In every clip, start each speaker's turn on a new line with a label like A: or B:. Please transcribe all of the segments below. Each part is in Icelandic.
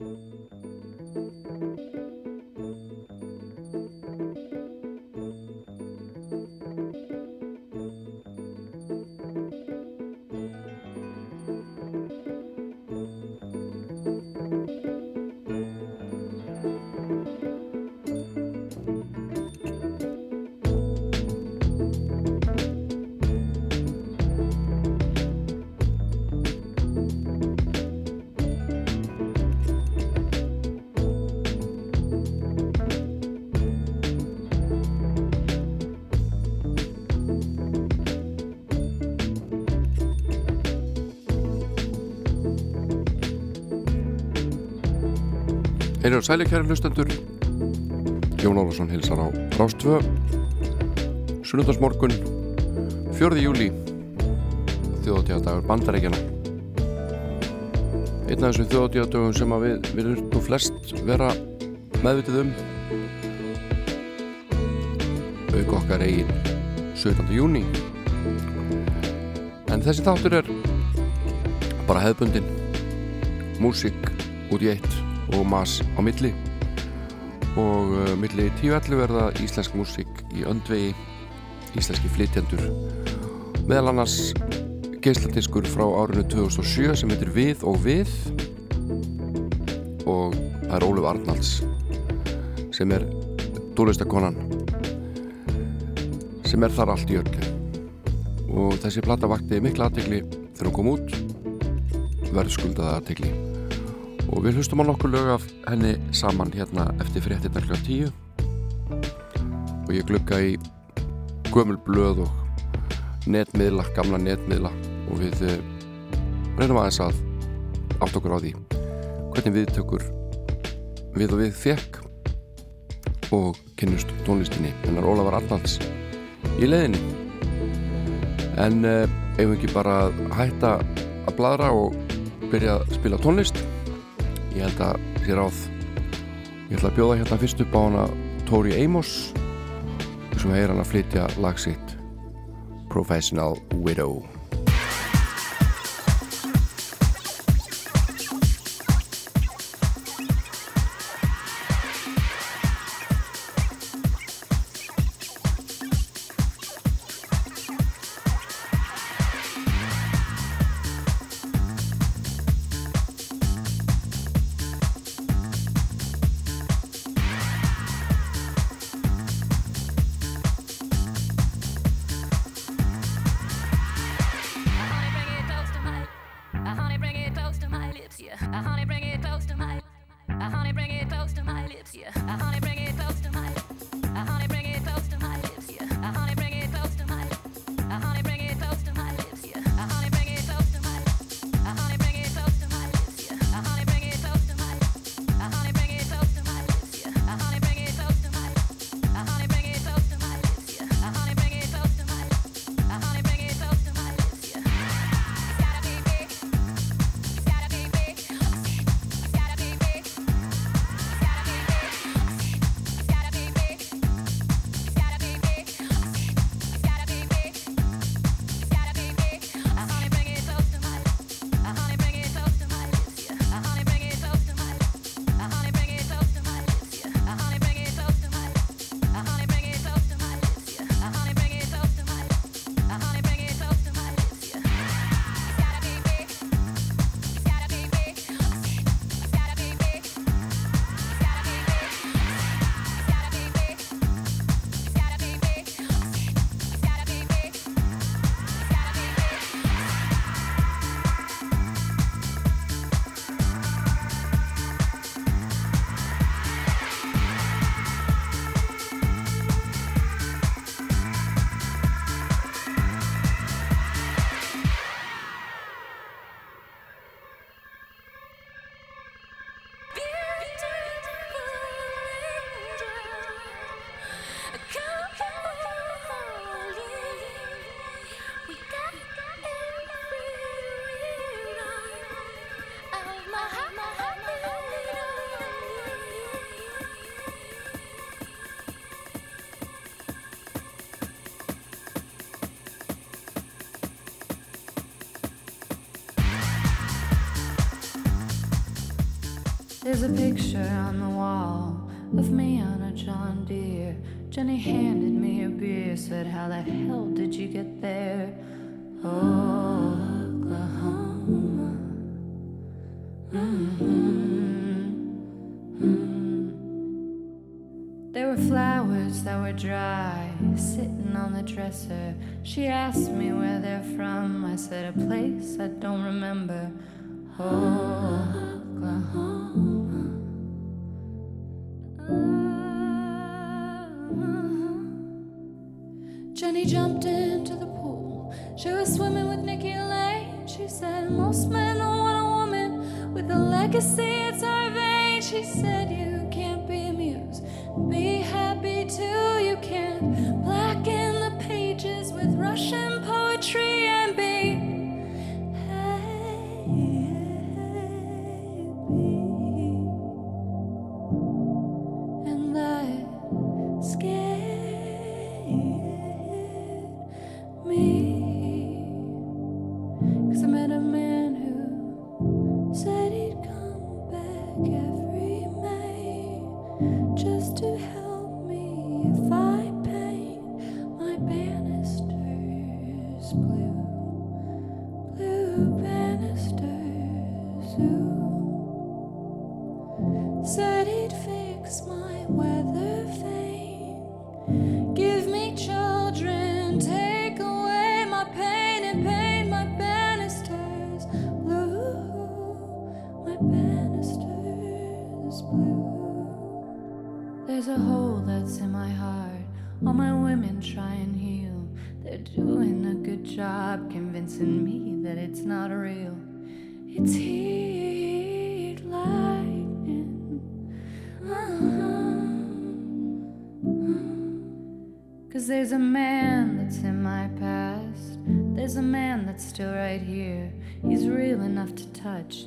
A: Música Þeir eru sæli kæri hlustendur Jón Ólafsson hilsar á Rástvö Sunnundarsmorgun 4. júli þjóðatíðadagur bandarækjana Einn af þessum þjóðatíðadagum sem við viljum nú flest vera meðvitið um auk okkar eigin 17. júni en þessi þáttur er bara hefðbundin músík út í eitt og mas á milli. Og uh, milli 10.11 verða íslensk músík í öndvegi íslenski flytjandur meðal annars geisladiskur frá árinu 2007 sem heitir Við og Við. Og það er Óluf Arnalds sem er dólistakonan sem er þar allt í öllu. Og þessi platta vakti mikla aðtegli þegar hún kom út. Verðskuldaða aðtegli og við hlustum á nokkur lög af henni saman hérna eftir fréttinnar kl. 10 og ég glukka í gömul blöð og netmiðla, gamla netmiðla. Og við eh, reynum aðeins að átt okkur á því hvernig við tökur við og við fekk og kynnust tónlistinni hennar Ólafur Arnalds í leðinni en eh, ef við ekki bara hætta að bladra og byrja að spila tónlist ég held að sér áð ég ætla að bjóða hérna fyrst upp á hana Tori Amos sem heyr hann að flytja lagsitt Professional Widow
B: There's a picture on the wall of me on a John Deere. Jenny handed me a beer, said, How the hell did you get there? Oklahoma. Mm-hmm. Mm-hmm. There were flowers that were dry sitting on the dresser. She asked me where they're from. I said, A place I don't remember. Oklahoma. something where touch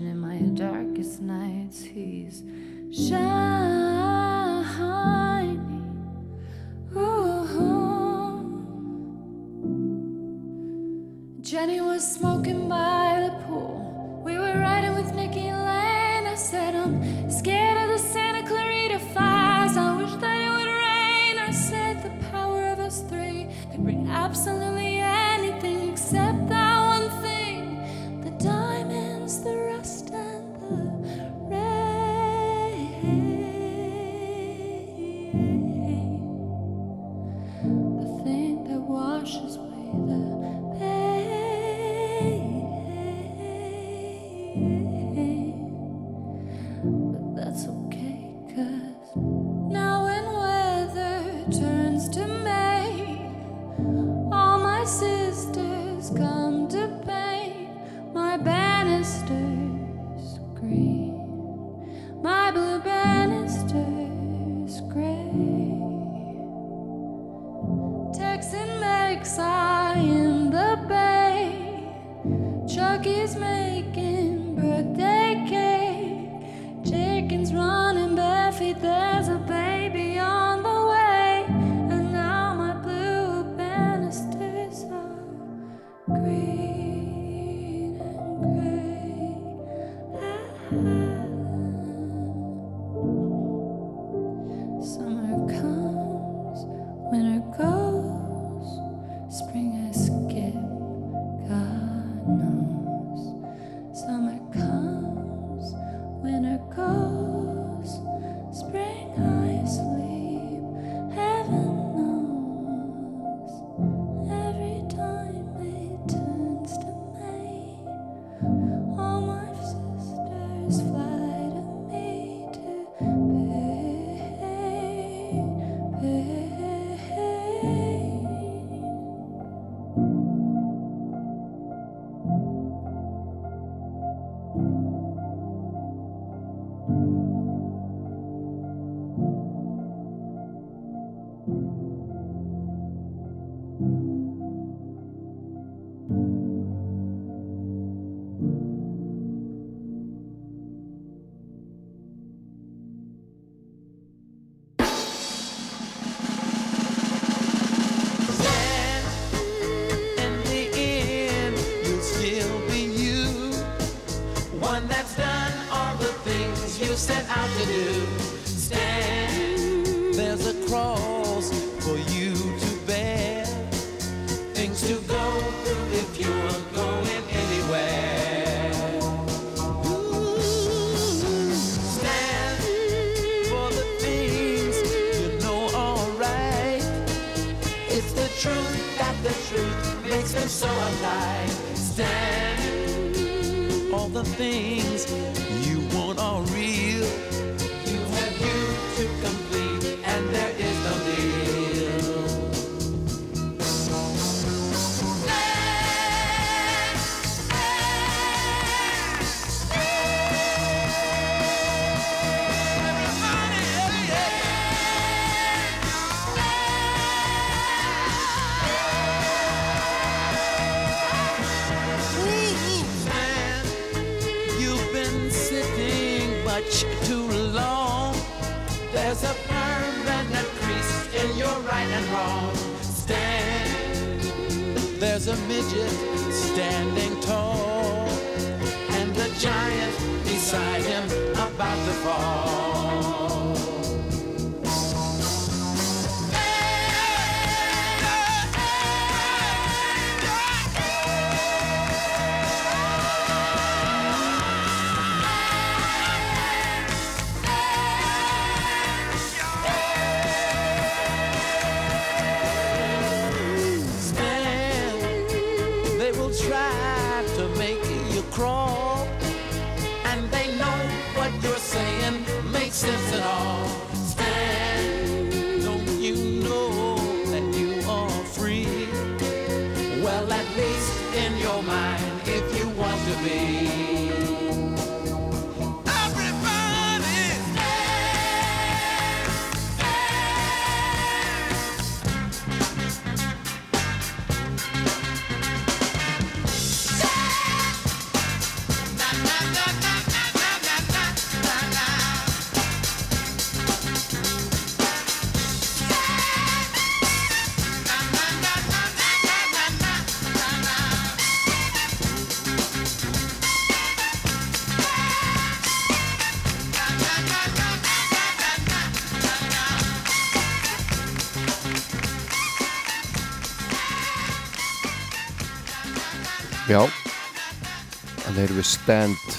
C: stand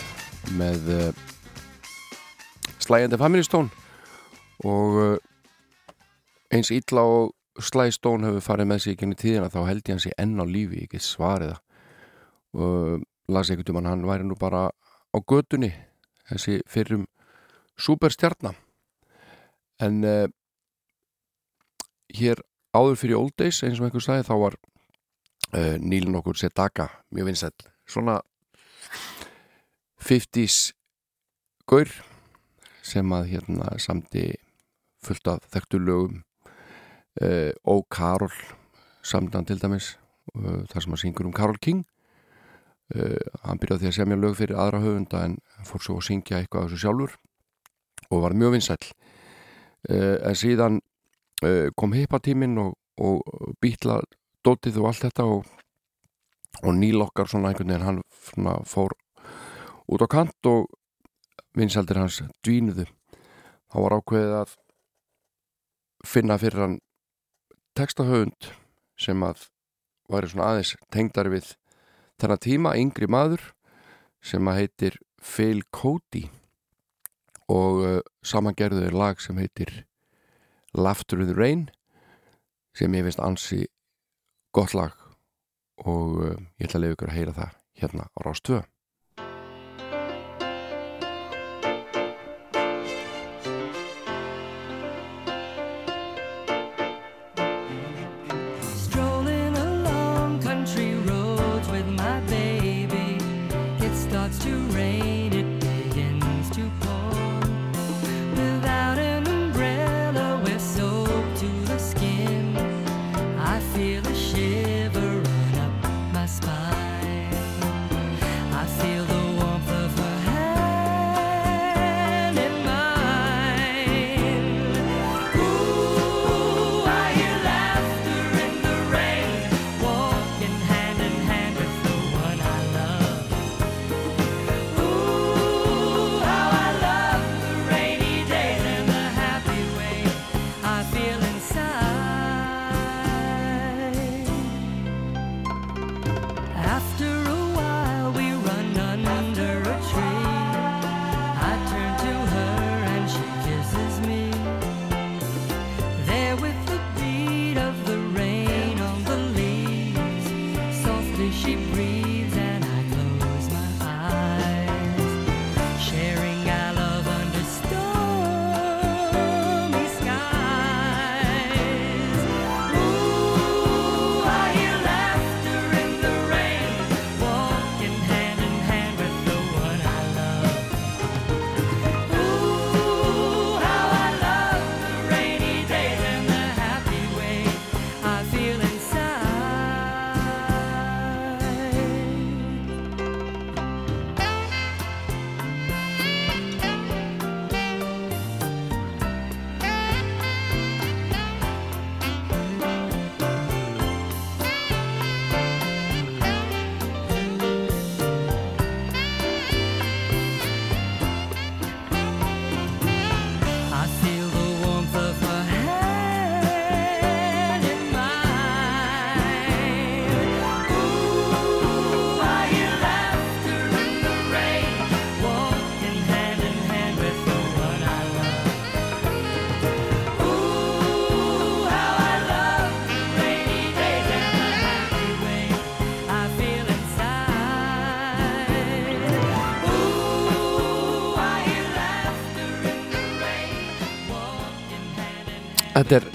A: með uh, slægjandi Family Stone og uh, eins illa og Sly Stone hefur farið með sig í genið tíðina þá held ég hans í enn á lífi, ég get svarið það. Og uh, las einhvern tímann hann væri nú bara á götunni þessi fyrrum superstjarnar en uh, hér áður fyrir Old Days eins og einhver sagði þá var uh, Níl nokkur Sedaka mjög vinsæll. Svona 50s gaur sem að hérna samti fullt af þekktu lögum uh, og Karol samtan til dæmis uh, þar sem að syngur um Karol King. Uh, hann byrjaði því að semja lög fyrir aðra höfunda en fór svo að syngja eitthvað af þessu sjálfur og var mjög vinsæll. Uh, en síðan uh, kom hippatíminn og, og býtla dótið og allt þetta og, og nýlokkar svona einhvern veginn hann fór út á kant og vinsældir hans dvínuðu. Þá var ákveðið að finna fyrir hann textahöfund sem að væri svona aðeins tengdari við þennan tíma, yngri maður sem að heitir Phil Cody og uh, samangerðuður lag sem heitir Laughter in the Rain sem ég finnst ansi gott lag og uh, ég ætla að leiða ykkur að heyra það hérna á Rás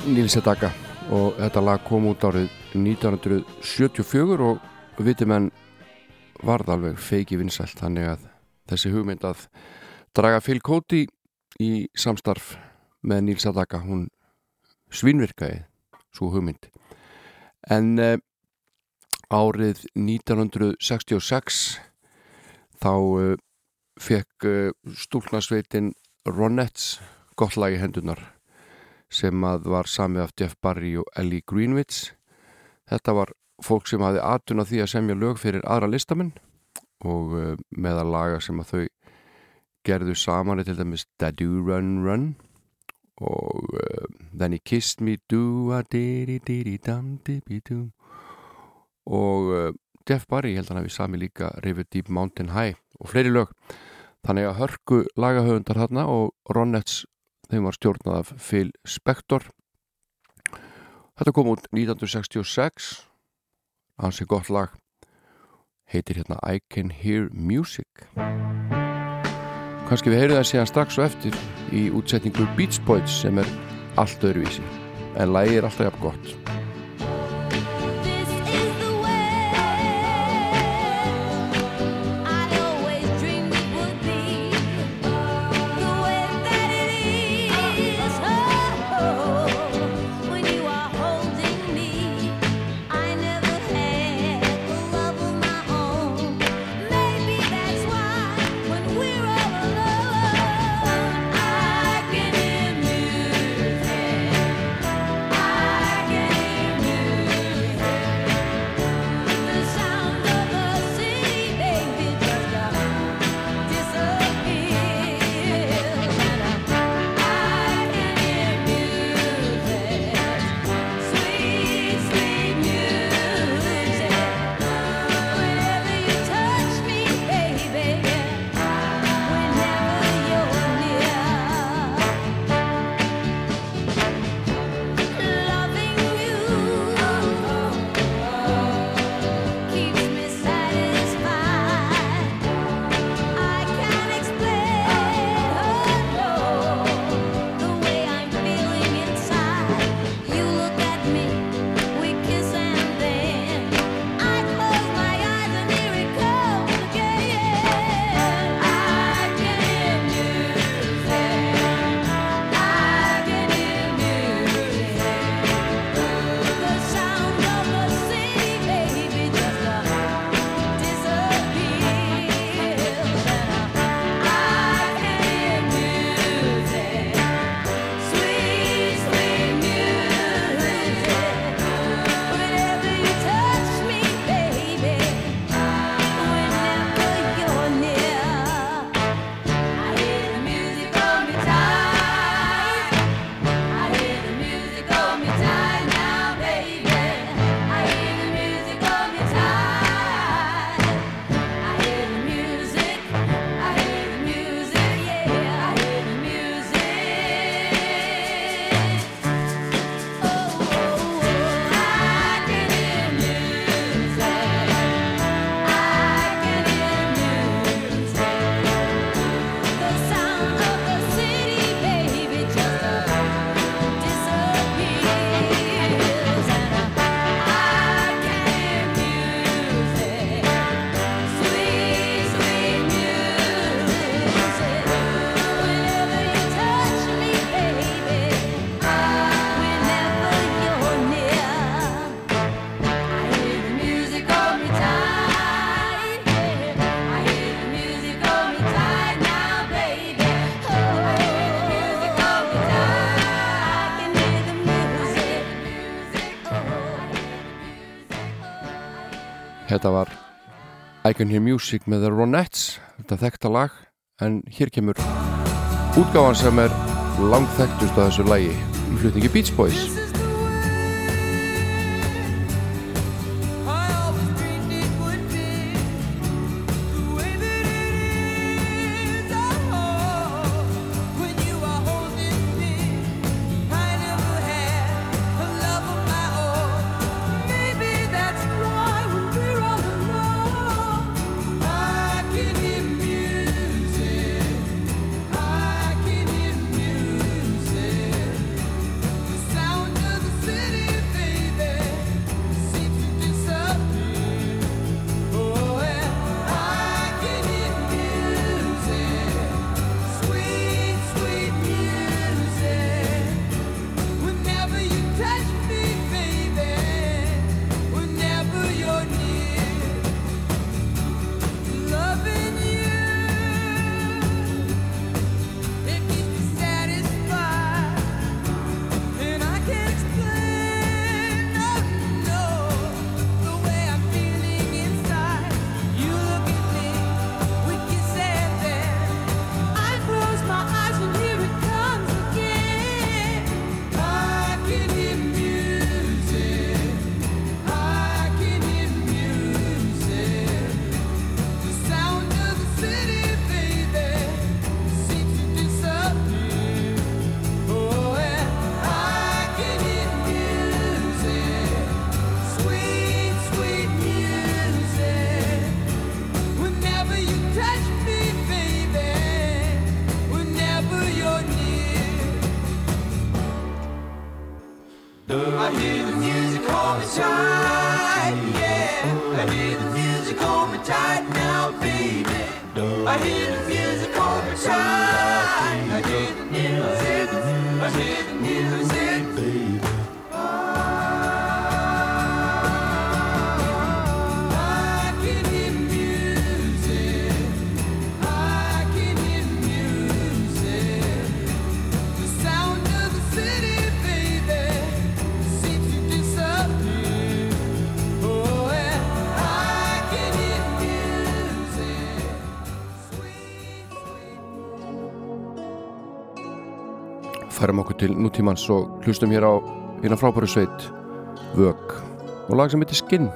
D: Níls Edaka og þetta lag kom út árið 1974 og viti menn varð alveg feiki vinsælt þannig að þessi hugmynd að draga Phil Cody í samstarf með Níls Edaka hún svinvirkaði svo hugmynd. En uh, árið 1966 þá uh, fekk uh, stúlnasveitin Ronettes gott lag í hendunar sem að var samið af Jeff Barry og Ellie Greenwich. Þetta var fólk sem hafi aðtuna því að semja lög fyrir aðra listamenn og uh, meðal laga sem að þau gerðu saman er til dæmis Da-Do Run Run og uh, Then He Kissed Me Do-a-di-di-di-di-dam-di-bi-dum og uh, Jeff Barry held hann að við sami líka River Deep Mountain High og fleiri lög þannig að hörku lagahöfundar þarna og Ronettes þeim var stjórnað af Phil Spector. Þetta kom út 1966 hansi gott lag. Heitir hérna I Can Hear Music. Kannski við heyrðum það síðan strax og eftir í útsetningu Beach Boys sem er allt öðruvísi. En lagi er alltaf jafn gott Þetta var I Can Hear Music með The Ronettes þetta þekkta lag en hér kemur útgáðan sem er langþekktust á þessu lagi í flutningi Beach Boys
E: tímans og hlustum hér á hérna frábæru sveit Vög og lag sem heitir Skinn.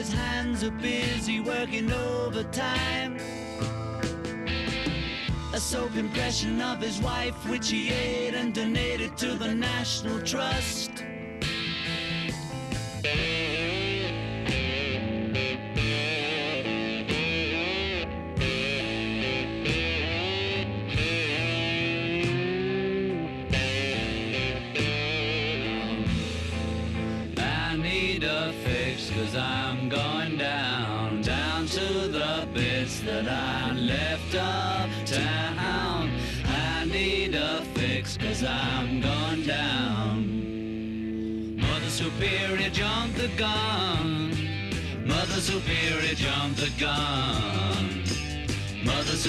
F: his hands are busy working overtime. A soap impression of his wife, which he ate and donated to the National Trust.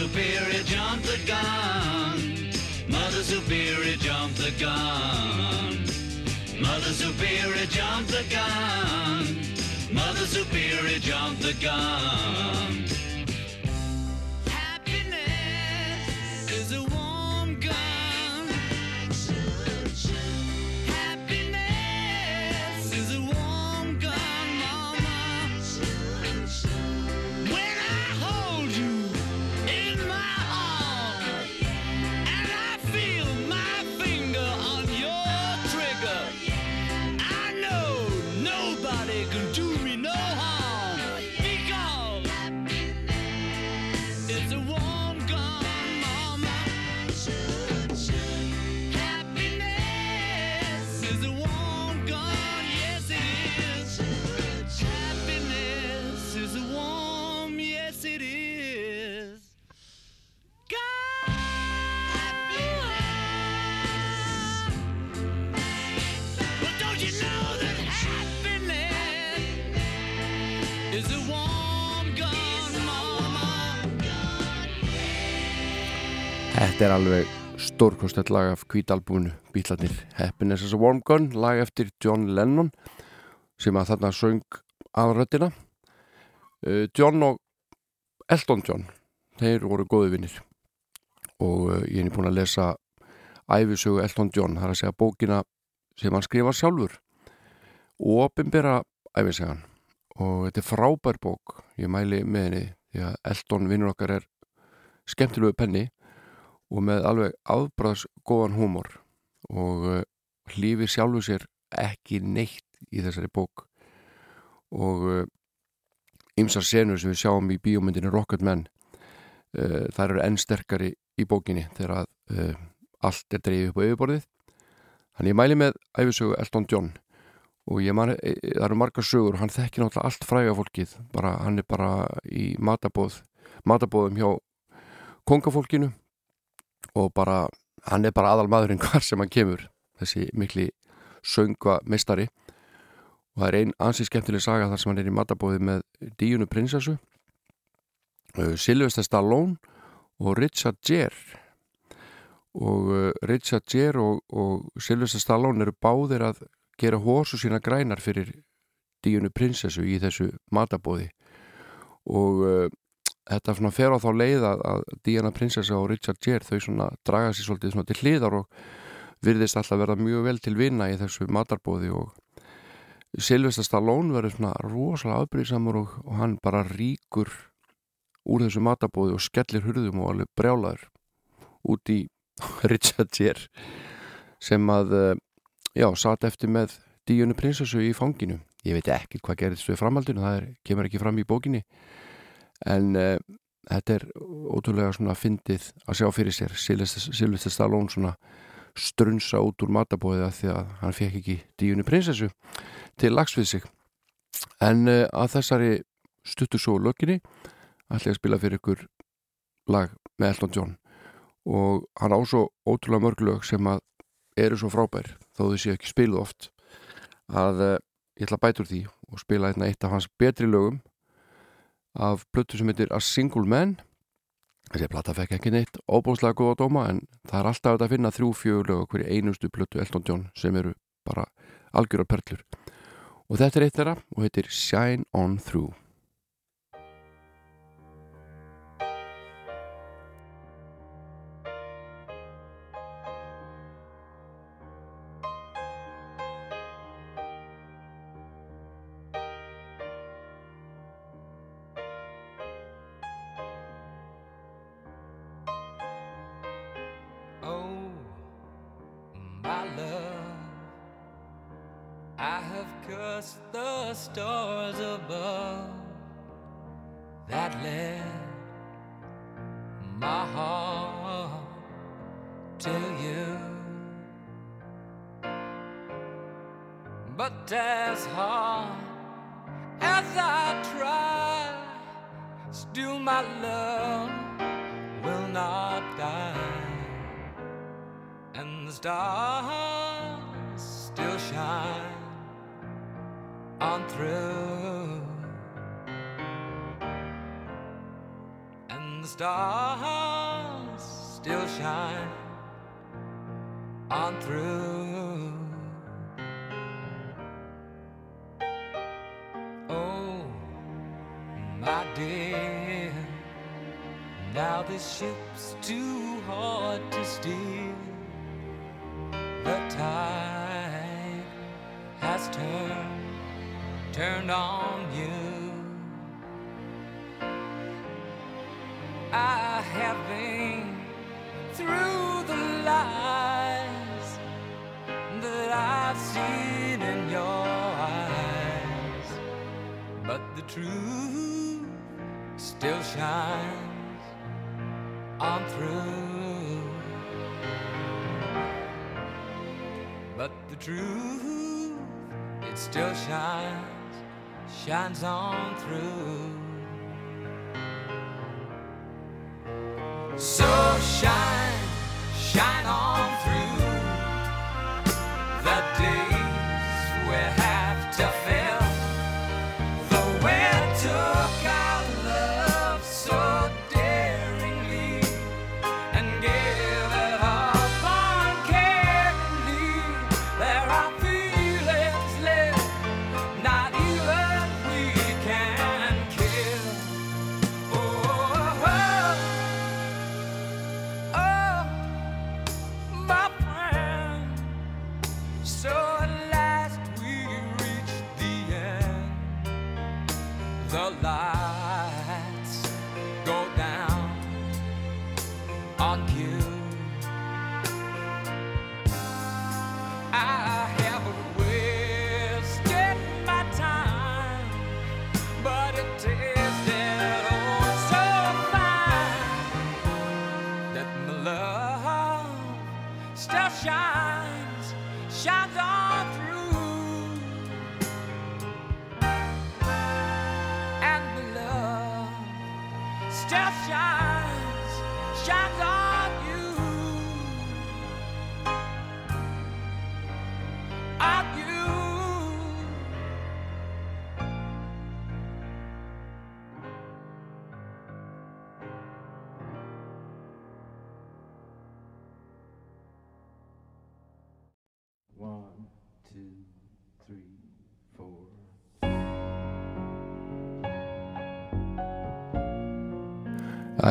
F: Superior jumped the gun. Mother Superior jumped the gun. Mother Superior jumped the gun. Mother Superior jumped the gun.
A: Þetta er alveg stórkostett lag af kvítalbúinu Bílarnir Happiness as a Warm Gun lag eftir John Lennon sem að þarna söng aðröttina uh, John og Elton John þeir voru góði vinnir og uh, ég er búin að lesa æfisögu Elton John það er að segja bókina sem hann skrifa sjálfur. Og opinbera æfisegan og þetta er frábær bók ég mæli með henni því að Elton vinnur okkar er skemmtilegu penni og með alveg afbræðs góðan húmor og uh, hlífi sjálfu sér ekki neitt í þessari bók. Og ymsar senur sem við sjáum í bíómyndinu Rocketman uh, þær eru enn sterkari í bókinni þegar að uh, allt er dreifið upp á yfirborðið. Þannig ég mæli með æfisögu Elton John og man, það eru margar sögur hann þekkir náttúrulega allt fræga fólkið bara, hann er bara í matabóð matabóðum hjá kongafólkinu og bara, hann er bara aðal maðurinn hvar sem hann kemur þessi mikli söngva mistari og það er einn ansið skemmtileg saga þar sem hann er í matabóði með Díunu prinsessu uh, Sylvester Stallone og Richard Gere. Og uh, Richard Gere og, og Sylvester Stallone eru báðir að gera hósu sína grænar fyrir Díunu prinsessu í þessu matabóði og uh, þetta svona fer á þá leið að, Diana prinsessa og Richard Gere þau svona draga sér svolítið svona til hliðar og virðist alltaf verða mjög vel til vinna í þessu matarbóði og Silvestar Stallone verður svona rosalega afbríðsamur og, og hann bara ríkur úr þessu matabóði og skellir hurðum og alveg brjálaður út í Richard Gere sem að eh, já, satt eftir með Díunu prinsessu í fanginu. Ég veit ekki hvað gerðist við framhaldinu það er, kemur ekki fram í bókinni en uh, þetta er ótrúlega svona fyndið að sjá fyrir sér. Silvestar Stallone svona strunsa út úr matabóðið að því að hann fekk ekki díunni prinsessu til lags við sig. En uh, að þessari stuttu svo lökinni ætla ég að spila fyrir ykkur lag með Elton John. Og hann á svo ótrúlega mörg lög sem að eru svo frábær þó þau séu ekki spiluð oft að uh, ég ætla að bæta úr því og spila einna eitt af hans betri lögum af plötu sem heitir A Single Man. Þessi plata fekk ekki neitt óbúslega góða dóma en það er alltaf að finna þrjú fjögulög okkur í einustu plötu Elton John sem eru bara algjöra perlur. Og þetta er eitt þeirra og heitir Shine On Through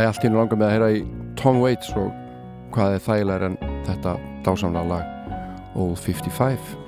A: Það er allt í nú langar með að heyra í Tom Waits og hvað er þægilegar en þetta dásamlega lag?
G: All
A: 55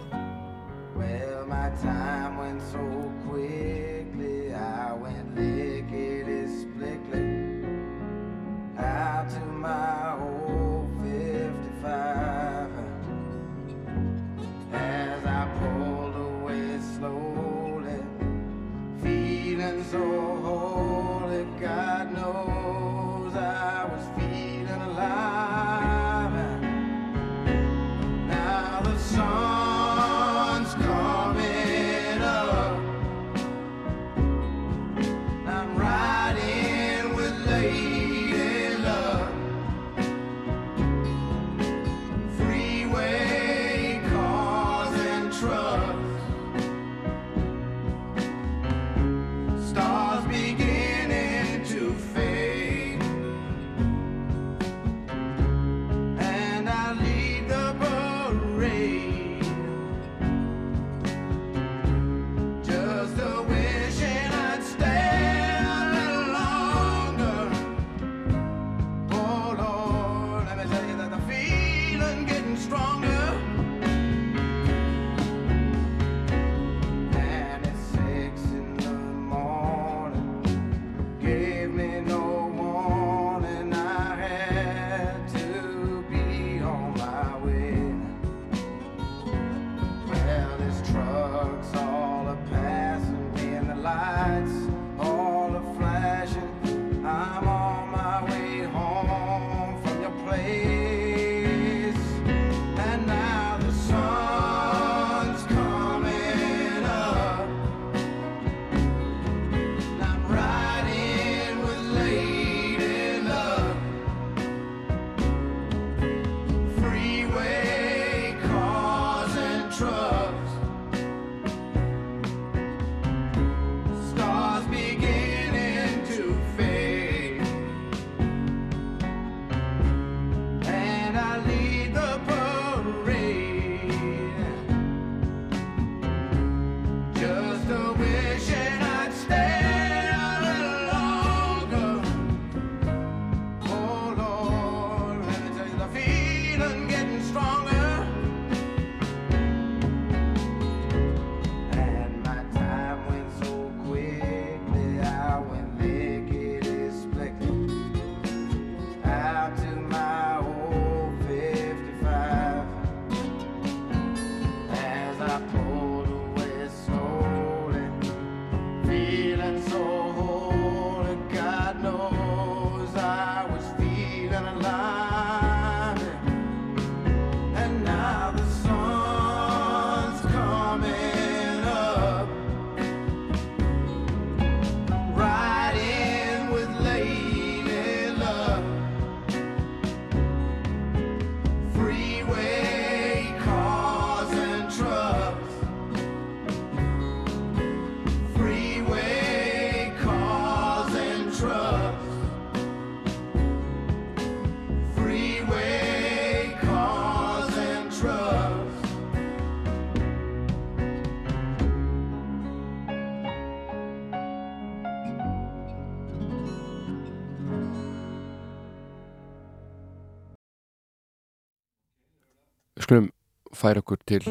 A: færa okkur til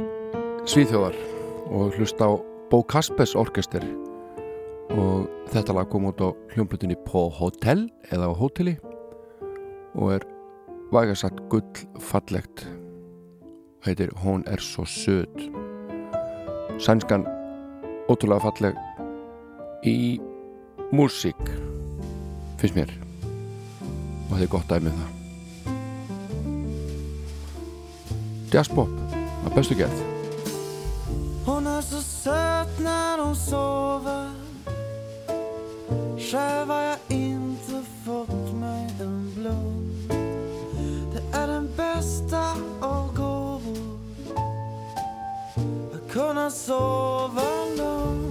A: Svíþjóðar og hlusta á Bo Kaspers orkester. Og þetta lag kom út á hljómblutinni på Hotel eða á Hoteli og er vægasatt gull fallegt. Heitir Hún er svo söd sænskan ótrúlega falleg í músík finnst mér. Og þetta er gott dæmið um það. Jazzpop að bestu gerð
C: Hon är så söt när hon sover. Själv har jag inte fått mig en blom Det är den bästa av gåvor. Att kunna sova lugnt.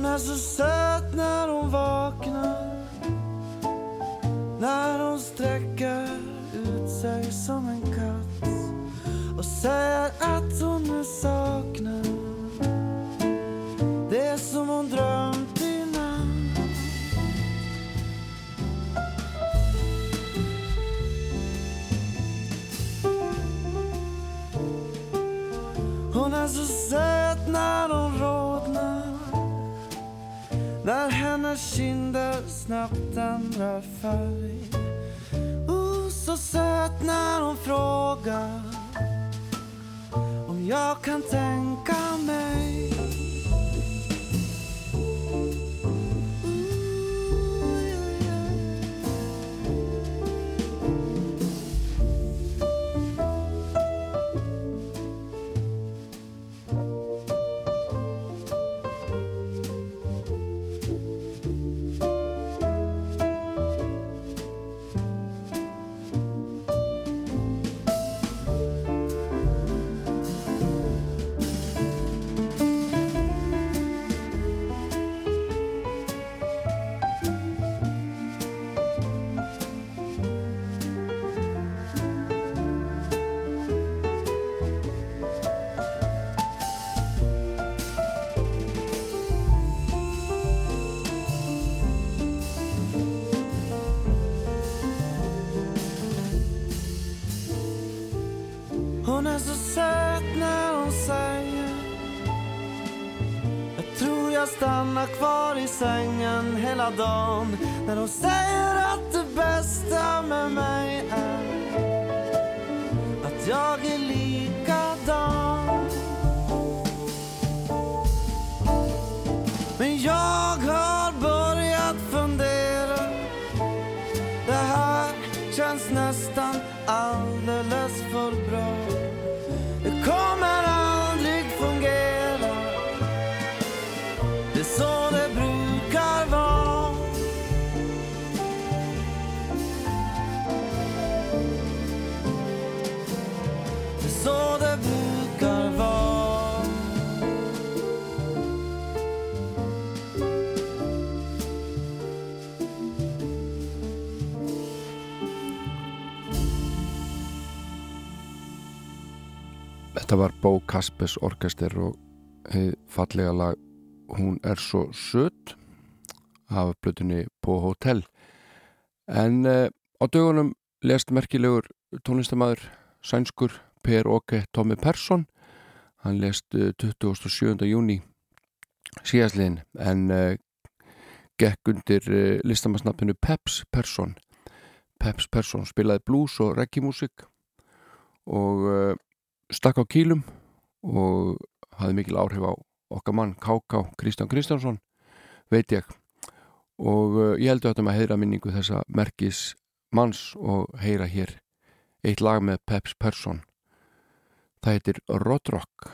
C: Hon är så söt när hon vaknar. När hon sträcker ut sig som en katt Och säger att hon nu saknar. Det som hon drömt i natt Hon är så söt när hon när hennes kinder snabbt ändrar färg. Oh, Så söt när hon frågar Om jag kan tänka mig That that'll say
A: Þetta var Bo Kaspers orkester og heið fallega lag Hún er svo söt af blötunni på Hotel en uh, á dögunum lest merkilegur tónlistamæður sænskur Per Åke Tommy Persson hann lest uh, 27. júni síðastliðin en uh, gekk undir listamannsnafninu Peps Persson Peps Persson spilaði blues og reggae músik og stakk á kýlum og hafði mikil áhrif á okkar mann K.K. Kristján Kristjánsson veit ég og uh, ég heldur þetta með að heyra minningu þessa merkis manns og heyra hér eitt lag með Peps Persson það heitir Rodrock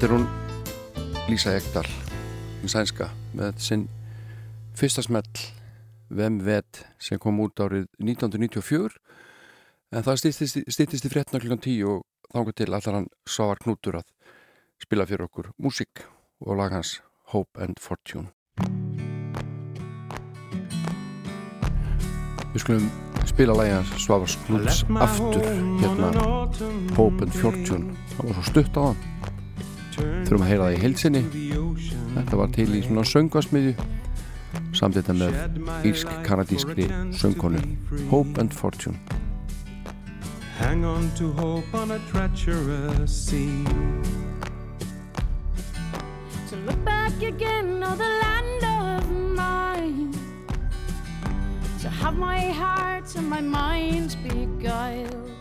A: Þetta er hún Lísa Ekdal í sænska með sinn fyrsta smell Vem vet sem kom út árið 1994 en það stýttist, í fréttina klukkan 10 og þángu til allar hann Svavar Knútur að spila fyrir okkur músík og lag hans Hope and Fortune. Við skulum spila lagi hans Svavars Knúts aftur hérna Hope and Fortune. það var svo stutt á hann þurfum að heyra það í heilsinni þetta var til í svona söngvasmiðju samt þetta með írsk-kanadískri söngkonu Hope and Fortune.
H: Hang on to hope on a treacherous sea.
I: To look back again on the land of mine. To have my heart and my mind beguiled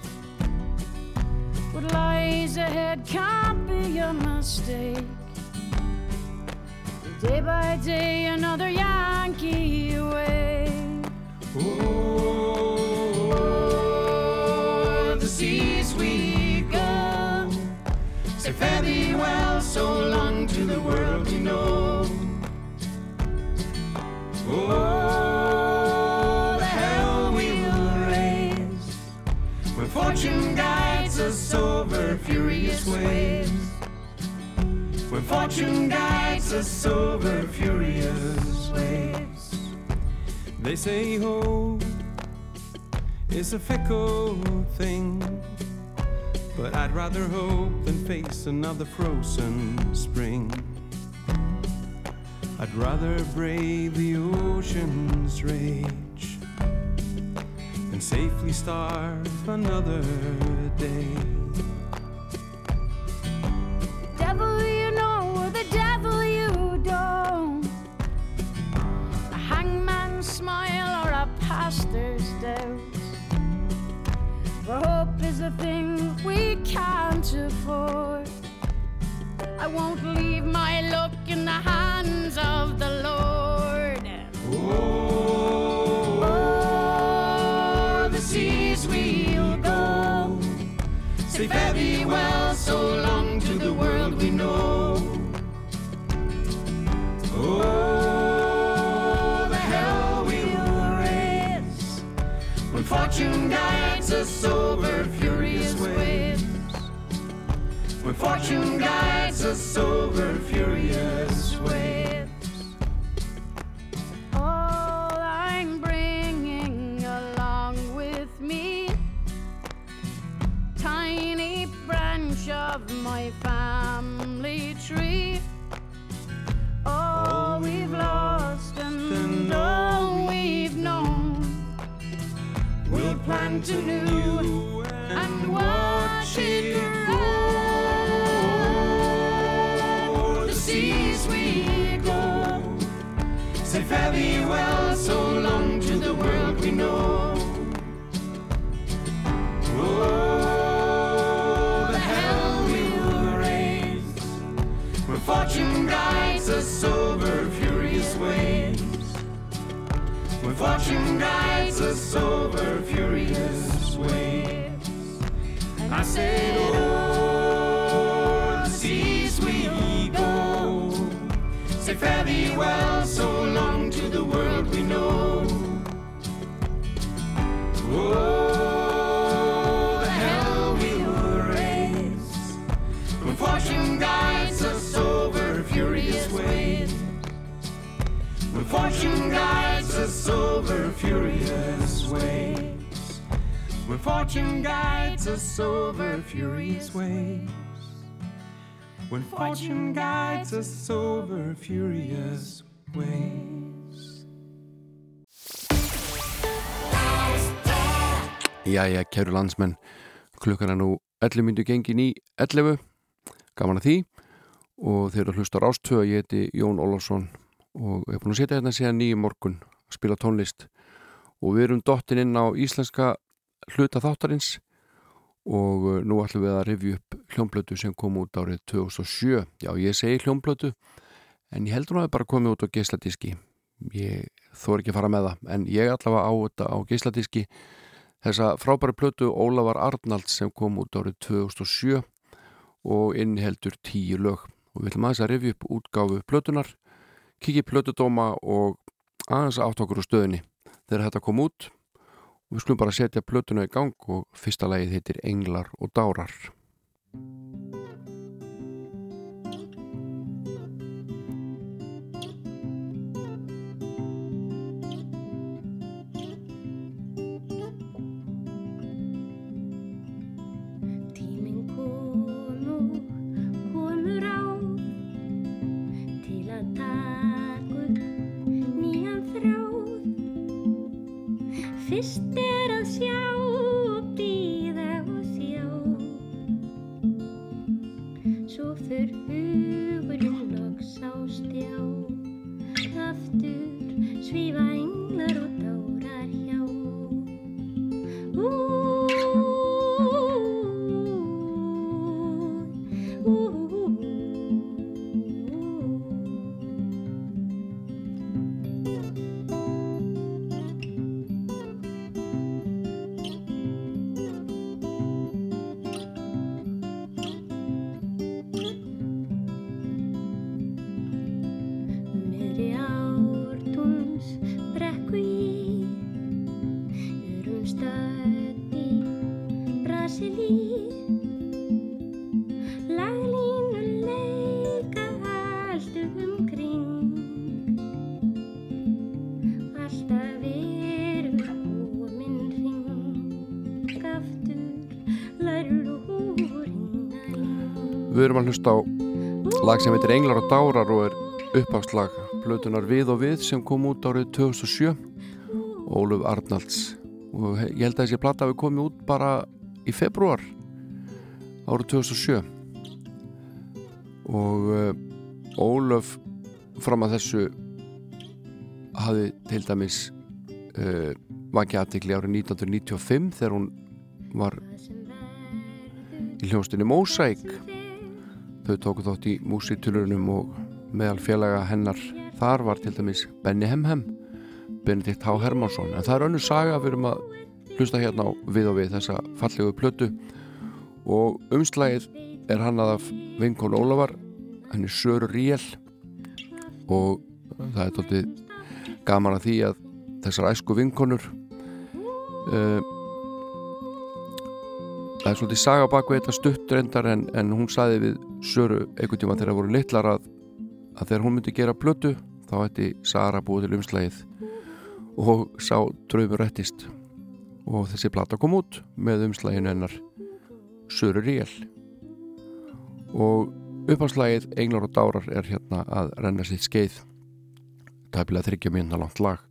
I: What lies ahead can't be a mistake Day by day another Yankee away
J: Oh, the seas we go. Say fare thee well, so long to the world we know. Oh, the hell we'll raise when fortune guides us over furious waves. When fortune guides us over furious waves.
H: They say hope is a fickle thing, but I'd rather hope than face another frozen spring. I'd rather brave the ocean's rage and safely starve another day.
I: Devil you know or the devil you don't. A hangman's smile or a pastor's doubt. For hope is a thing we can't afford. I won't leave my luck in the hands of the Lord.
J: Oh,
H: Say well, so long to the world we know. Oh, the hell we will raise when fortune guides us over furious waves. When fortune guides us over furious waves.
I: To new.
H: Fortune guides us over furious waves. I said, oh, the seas we go. Say fare thee well, so long to the world we know. Oh, the hell we will raise when fortune guides us over furious waves. When fortune guides us over furious waves. When fortune guides us over furious waves. When fortune guides us over furious waves.
A: Jæja, kæru landsmenn, klukkan er nú 11 myndu gengin í 11, gaman að því og þeir eru að hlusta á Rástöða, ég heiti Jón Ólafsson og ég er búin að setja hérna síðan nýjum morgun að spila tónlist. Og við erum dottin inn á íslenska hluta þáttarins og uh, nú ætlum við að rifja upp hljómblötu sem kom út árið 2007 já, ég segi hljómblötu en ég heldur nú að það bara komið út á geisladiski. Ég þór ekki að fara með það en ég allavega á þetta á geisladiski. Þessa frábæri plötu Ólafar Arnalds sem kom út árið 2007 og inniheldur tíu lög. Og við ætlum aðeins að rifja upp útgáfu plötunar kikið plötudóma og aðeins átt okkur úr stöðinni þegar þetta kom út. Og við skulum bara setja plötuna í gang og fyrsta lagið heitir Englar og Dárar
K: Fyrst er að sjá og býða og sjá. Svo fyrir hugurinn loks á stjá. Aftur svífa englar
A: að hlusta á lag sem heitir Englar og Dárar og er uppákslag plötunar Við og Við sem kom út árið 2007 Óluf Arnalds. Og ég held að þessi plata hafi komið út bara í februar árið 2007 og uh, Ólöf fram að þessu hafi til dæmis uh, vakið aðtikli árið 1995 þegar hún var í hljóstinni Mosaic þau tóku þátt í músitulunum og meðal félaga hennar þar var til dæmis Benny Hemhem Benedikt H. Hermansson en það er önnur saga við erum að hlusta hérna á við og við þessa fallegu plötu. Og umslægið er hannað af vinkon Ólafar henni Söru Ríel og það er tóttið gaman að því að þessar æsku vinkonur uh, það er svolítið saga baku þetta stutt reyndar en, en hún saði við Söru einhvern tíma þegar það voru litlar að, að þegar hún myndi gera plötu þá ætti Sara búið til umslægið og sá draumur rættist. Og þessi plata kom út með umslæginu hennar Söru Ríel og upphanslægið Englar og Dárar er hérna að renna sitt skeið. Tæpilega þryggja minna langt lag.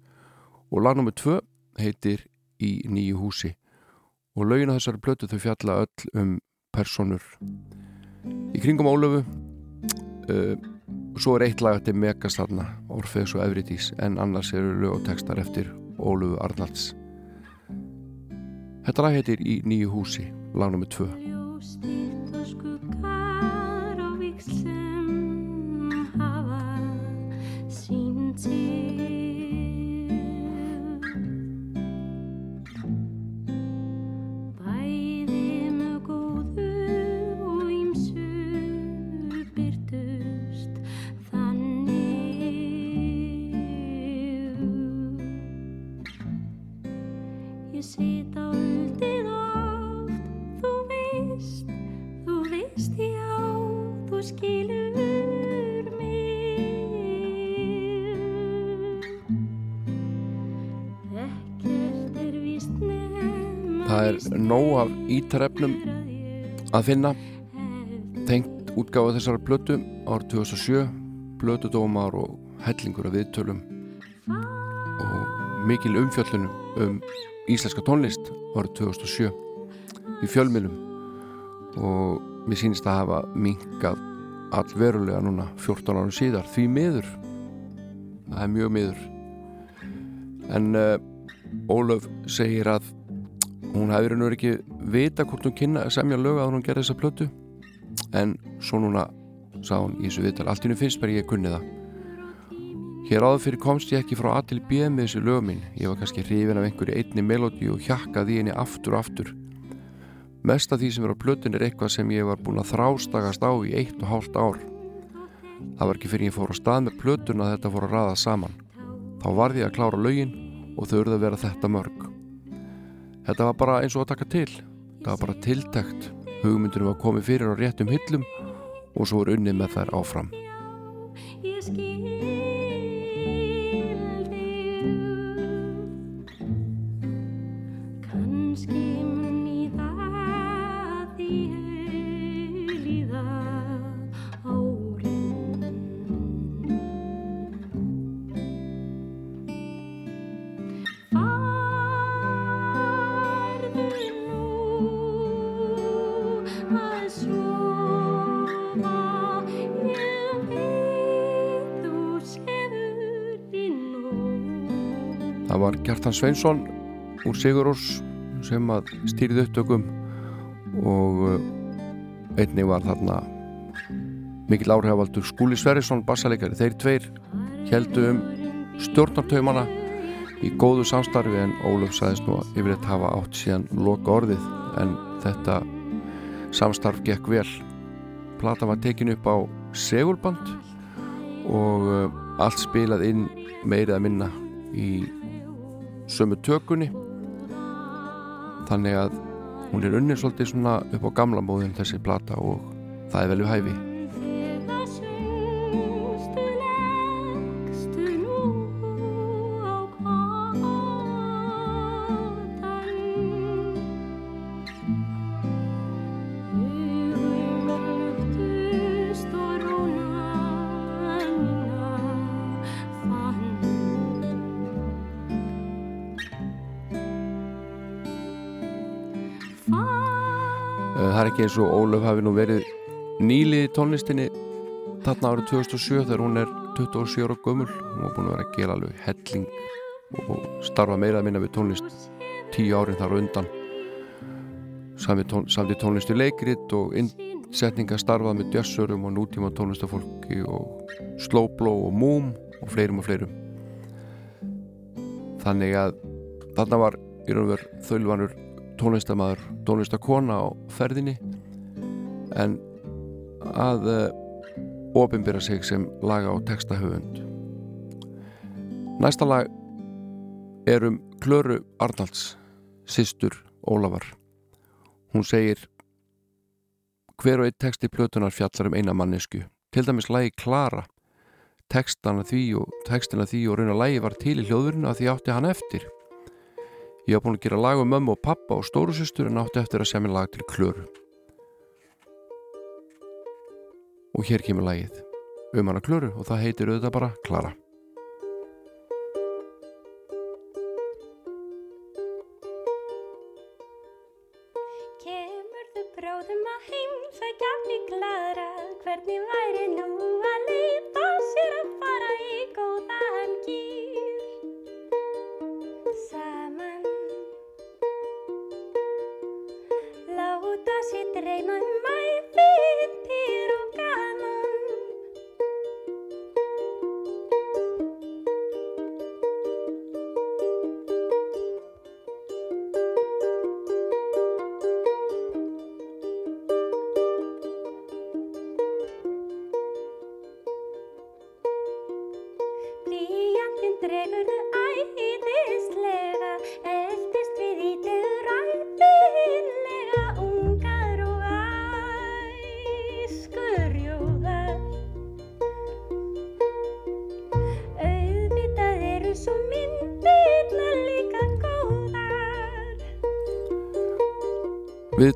A: Og lag nr. 2 heitir Í nýju húsi. Og lögin á þessari plötu þau fjalla öll um personur í kringum Ólöfu. Uh, og svo er eitt lag er Megastarna, Orfeus og Evridís en annars eru lög og textar eftir Ólöfu Arnalds. Þetta lag heitir Í nýju húsi lag nr. 2
K: Ljóstítt og skuggar og vikslum
A: af ítarefnum að finna. Tengt útgáfa þessara blötu árið 2007 blötudómar og hellingur af viðtölum og mikil umfjöllunum um íslenska tónlist árið 2007 í fjölmilum og mér sýnist að hafa minkað allverulega núna 14 árum síðar því miður. Það er mjög miður. En uh, Ólöf segir að hún hefur nú ekki vita hvort hún kynna að semja lög að hún gerði þessa plötu. En svo núna sá hún í þessu viðtal allt í hennu finnst bara ég kunni það. Hér áður fyrir komst ég ekki frá A til B með þessu lög mín. Ég var kannski hrifin af einhverju einni melódi og hjakkaði henni aftur og aftur. Mest af því sem er á plötun er eitthvað sem ég var búin að þrástagast á í eitt og hálft ár. Það var ekki fyrir ég fór á stað með plötun að þetta fór að raða saman. Þá varði ég að klára lögin og þau urðu að vera þetta mörg Þetta var bara eins og að taka til. Það var bara tiltækt. Hugmyndunum var komið fyrir á réttum hillum og svo er unnið með þær áfram. Gjartan Sveinsson úr Sigurós sem að stýrði upptökum og uh, einnig var þarna mikil áhrifavaldur Skúli Sverrisson bassalegari. Þeir tveir heldu um stjórnartaumana í góðu samstarfi en Ólaf sagðist nú að yfir þetta hafa átt síðan loka orðið en þetta samstarf gekk vel plata var tekin upp á segulband og uh, allt spilað inn meirið að minna í sömu tökunni. Þannig að hún er unnið svolítið svona upp á gamla móðin þessi plata og það er vel við hæfi ekki eins og Ólöf hafi nú verið nýlið í tónlistinni þarna árið 2007 þegar hún er 27 ára gömul. Hún var búin að vera að gera alveg helling og starfa meira að minna við tónlist tíu árin þar undan. Sami tón, samti tónlist í leikrit og innsetninga starfað með djössurum og nútíma tónlistafólki og slowblow og moom og fleirum og fleirum. Þannig að þarna var í raun og veru þaulvanur tónlistamæður, tónlistakona á ferðinni en að uh, opinbera sig sem laga og textahöfund. Næsta lag er um Klöru Arnalds sýstur Ólafar. Hún segir hver og einn texti plötunar fjallar um eina mannesku til dæmis lagi Klara. Textana því og textina því og raun að lagi var til í hljóðurinu að því átti hann eftir. Ég hafa búin að gera lag um mömmu og pappa og stóru sýstur en átti eftir að semja lag til Klöru og hér kemur lagið. Um hana Klöru og það heitir auðvitað bara Klara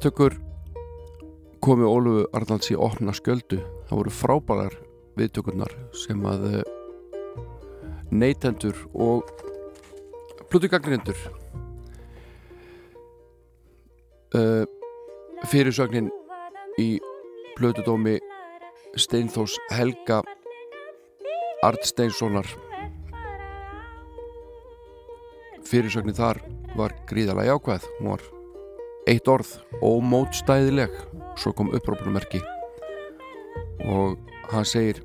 A: Viðtökur komi Ólufu Arnalds í opna skjöldu. Það voru frábælar viðtökurnar sem að eh, neytendur og plötugagrindur uh, fyrirsögnin í plötudómi Steinþós Helga Arnsteinssonar. Fyrirsögnin þar var gríðalega jákvæð. Hún var eitt orð ómótstæðileg svo kom upprópunumerki og hann segir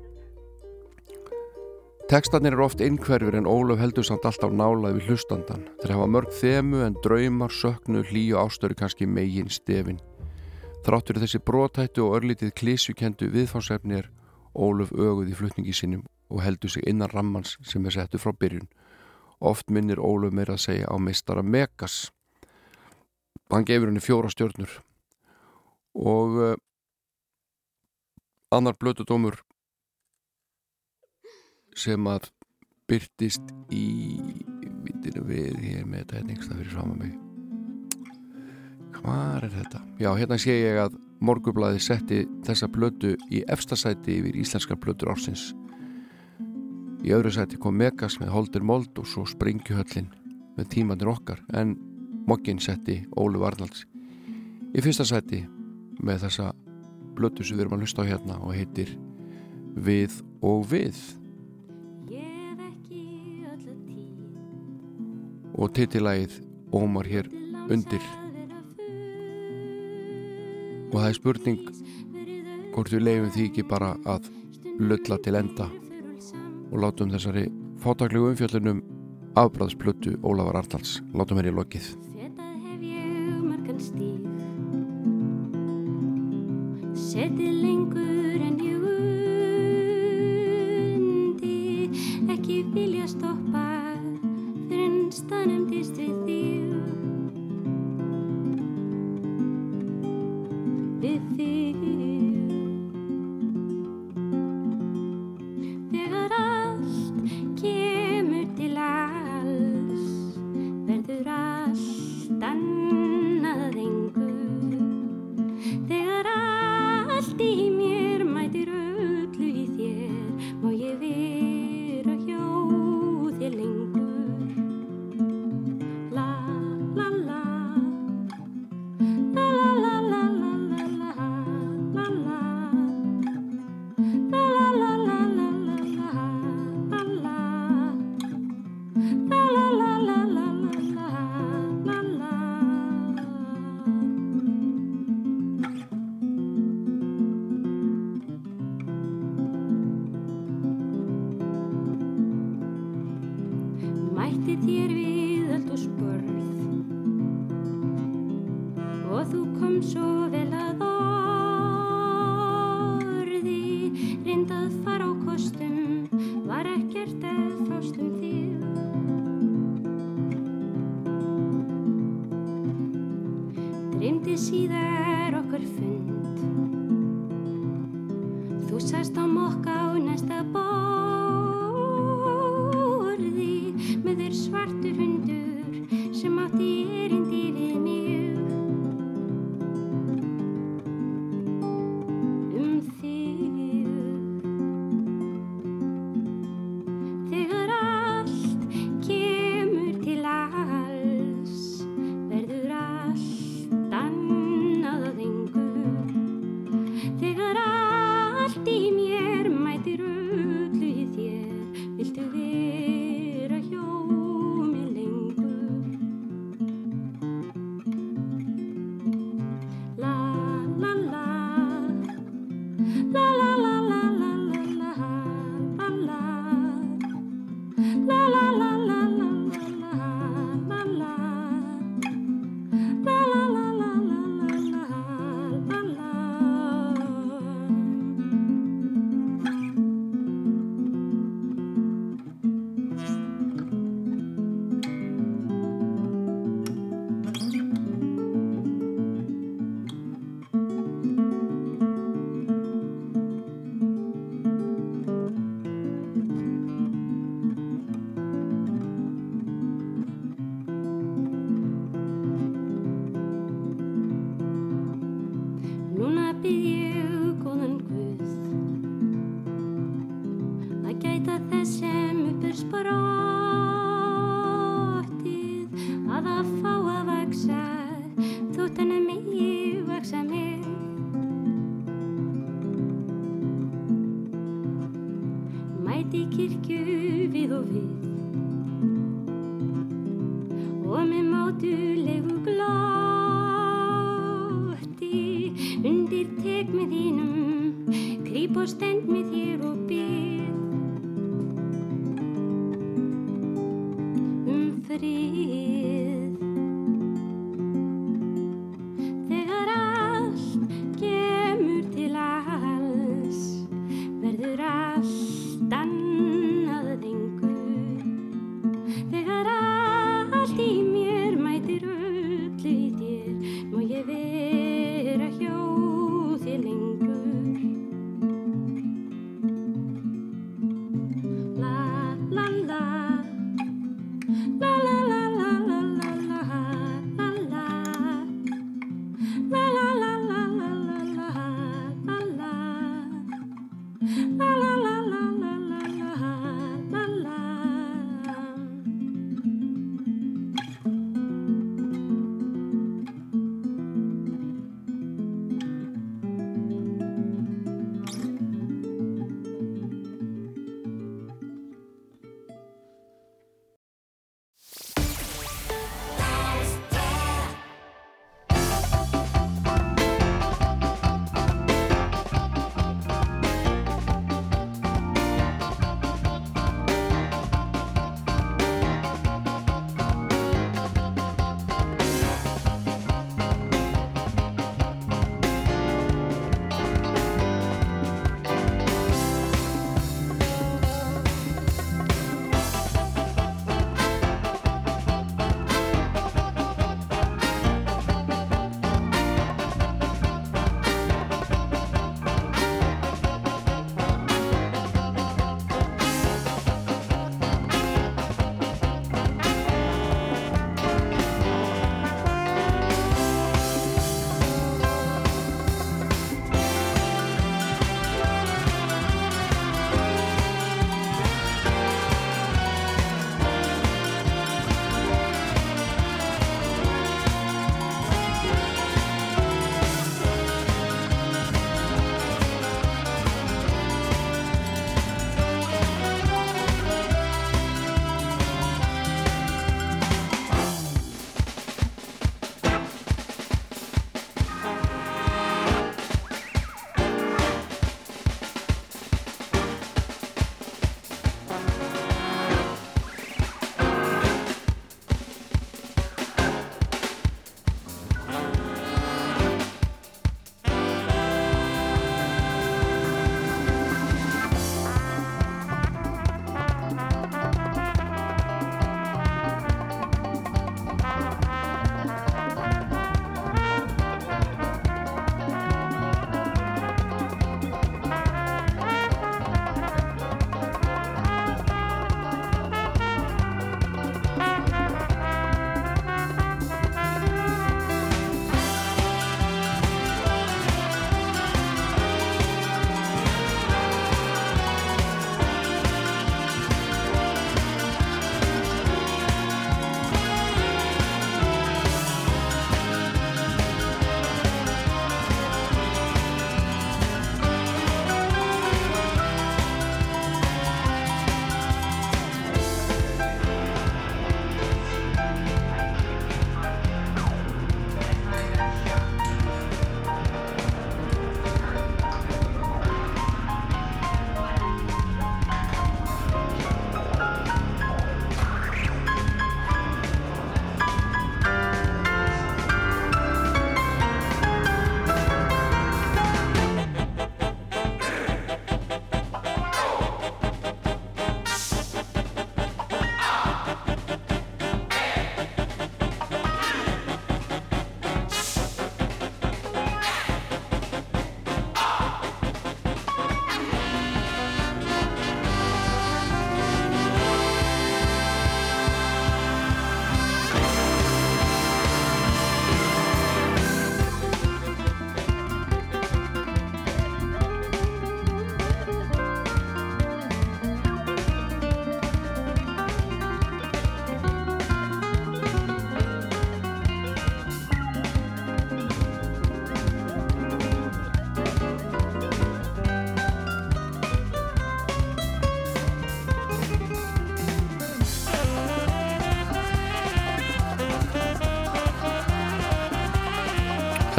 A: Tekstarnir eru oft innhverfir en Ólaf heldur samt alltaf nálað við hlustandan. Þeir hafa mörg þemu en draumar, söknu, hlýju ástöru kannski megin stefin. Þráttur þessi brotættu og örlítið klísjukendu viðfársefni er Ólaf öguð í flutningi sínum og heldur sig innan rammans sem er settu frá byrjun. Oft minnir Ólaf meira að segja á meistara Megas. Hann gefur henni fjóra stjörnur. Og uh, annar blötudómur sem að byrtist í vitinu við hér með þetta hérna einhverstað fyrir fram að mig. Hvað er þetta? Já, hérna sé ég að Morgublaði setti þessa blötu í efstasæti yfir íslenskar blötur ársins. Í öðru sæti kom Megas með Holder Mold og svo Springjuhöllin með tímandir okkar. En Moggin setti Ólu Arnalds í fyrsta sæti með þessa blötu sem við erum að hlusta á hérna og heitir Við og Við. Og titilægið ómar hér undir. Og það er spurning hvort við leifum því ekki bara að lulla til enda og látum þessari fátaklegu umfjöllunum afbræðsplötu Ólafar Arnalds. Látum hér í lokið
K: Setið lengur en ég undi. Ekki vilja stoppa fyrir en staðnumdist við þig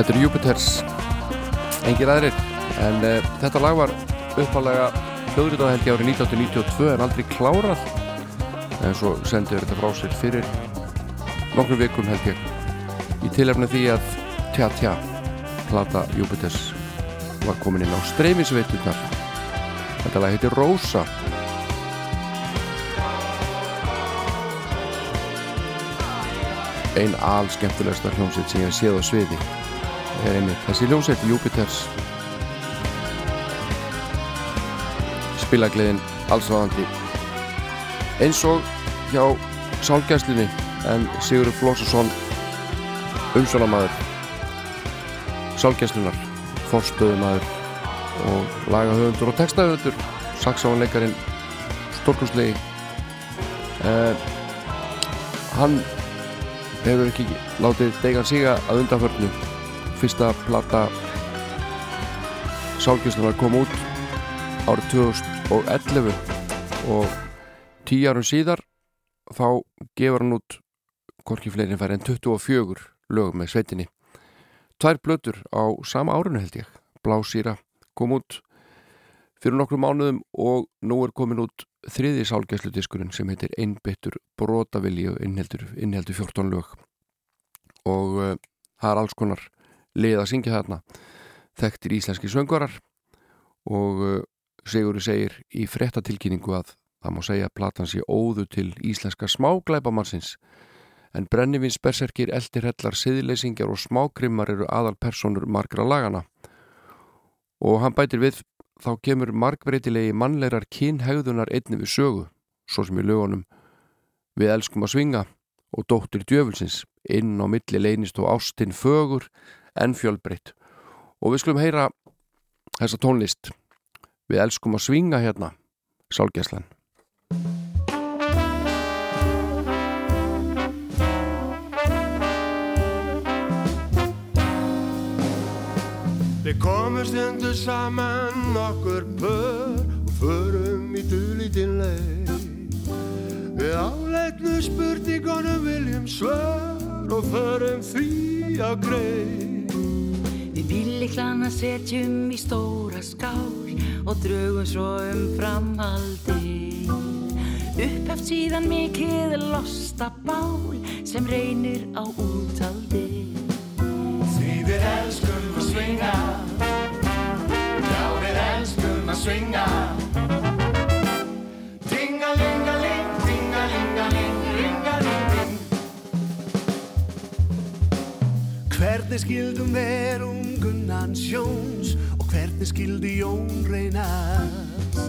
A: Þetta eru Jupiters engir aðrir. En uh, þetta lag var uppalega hljóðrið á held ég árið 1992 en aldrei klárað. En svo sendiður þetta frá sér fyrir nokkrum vikum held ég í tilefni því að tja tja plata Jupiters var komin inn á streymisveiturnar. Þetta lag heitir Rosa ein al skemmtilegsta hljómsveit sem ég séð á sviði er einmitt þessi hljómsveit Jupiters spilagleðin allsráðandi. Eins og hjá sálgæslinni en Sigurður Flósusson umsvonamaður sálgæslunar forstöðumaður og lagahöfundur og textahöfundur saksáanleikarin stórkurslegi eh, hann hefur ekki látið degan siga að undanförnu fyrsta plata sálgjörslunar kom út árið 2011 og tíu árum síðar þá gefur hann út hvorki fleirin fær en 24 lög með sveitinni. Tvær blötur á sama árinu held ég. Blásýra kom út fyrir nokkru mánuðum og nú er komin út þriði sálgæsludiskurinn sem heitir Einbyttur brotavilji og innheldur, innheldur 14 lög. Og uh, það er alls konar lið að syngja þarna þekktir íslenski söngvarar. Og uh, Sigurður segir í frettatilkynningu að það má segja að platan sé óðu til íslenska smáglæpamannsins. En brennivins berserkir, eldirhellar, siðleysingjar og smágrimmar eru aðal personur margra lagana og hann bætir við þá kemur margbreytilegi mannlegar kynhegðunar einni við sögu, svo sem í lögunum við elskum að svinga og dóttir djöfulsins. Inn á milli leynist og ástinn fögur en fjölbreytt. Og við skulum heyra þessa tónlist. Við elskum að svinga hérna Sálgæslan.
L: Við komum stundu saman okkur pör og förum í dulítinn leið. Við áleitnu spurningunum viljum svör og förum því á greið.
D: Við bíliklana setjum í stóra skál og drögum svo um framhaldi. Uppheft síðan mikið losta bál sem reynir á útaldi.
K: Því við elskum að svinga Já, við elskum að svinga Dingalingaling,
L: Hvernig skildum verum Gunnan Sjóns og hvernig skildi Jón reynast?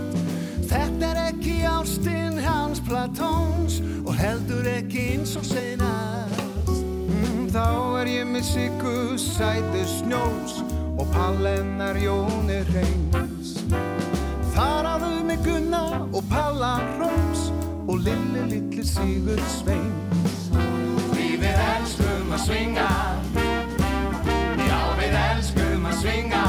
L: Þetta er ekki ástinn hans Platóns og heldur ekki eins og seinast.
M: Mm, Þá er ég með Siggu sætu snjós og pallennar Jóni reyns.
L: Þar áðu með Gunna og Palla Rós og Lilli litli Sigur Sveins.
K: Því við elskum að svinga svinga.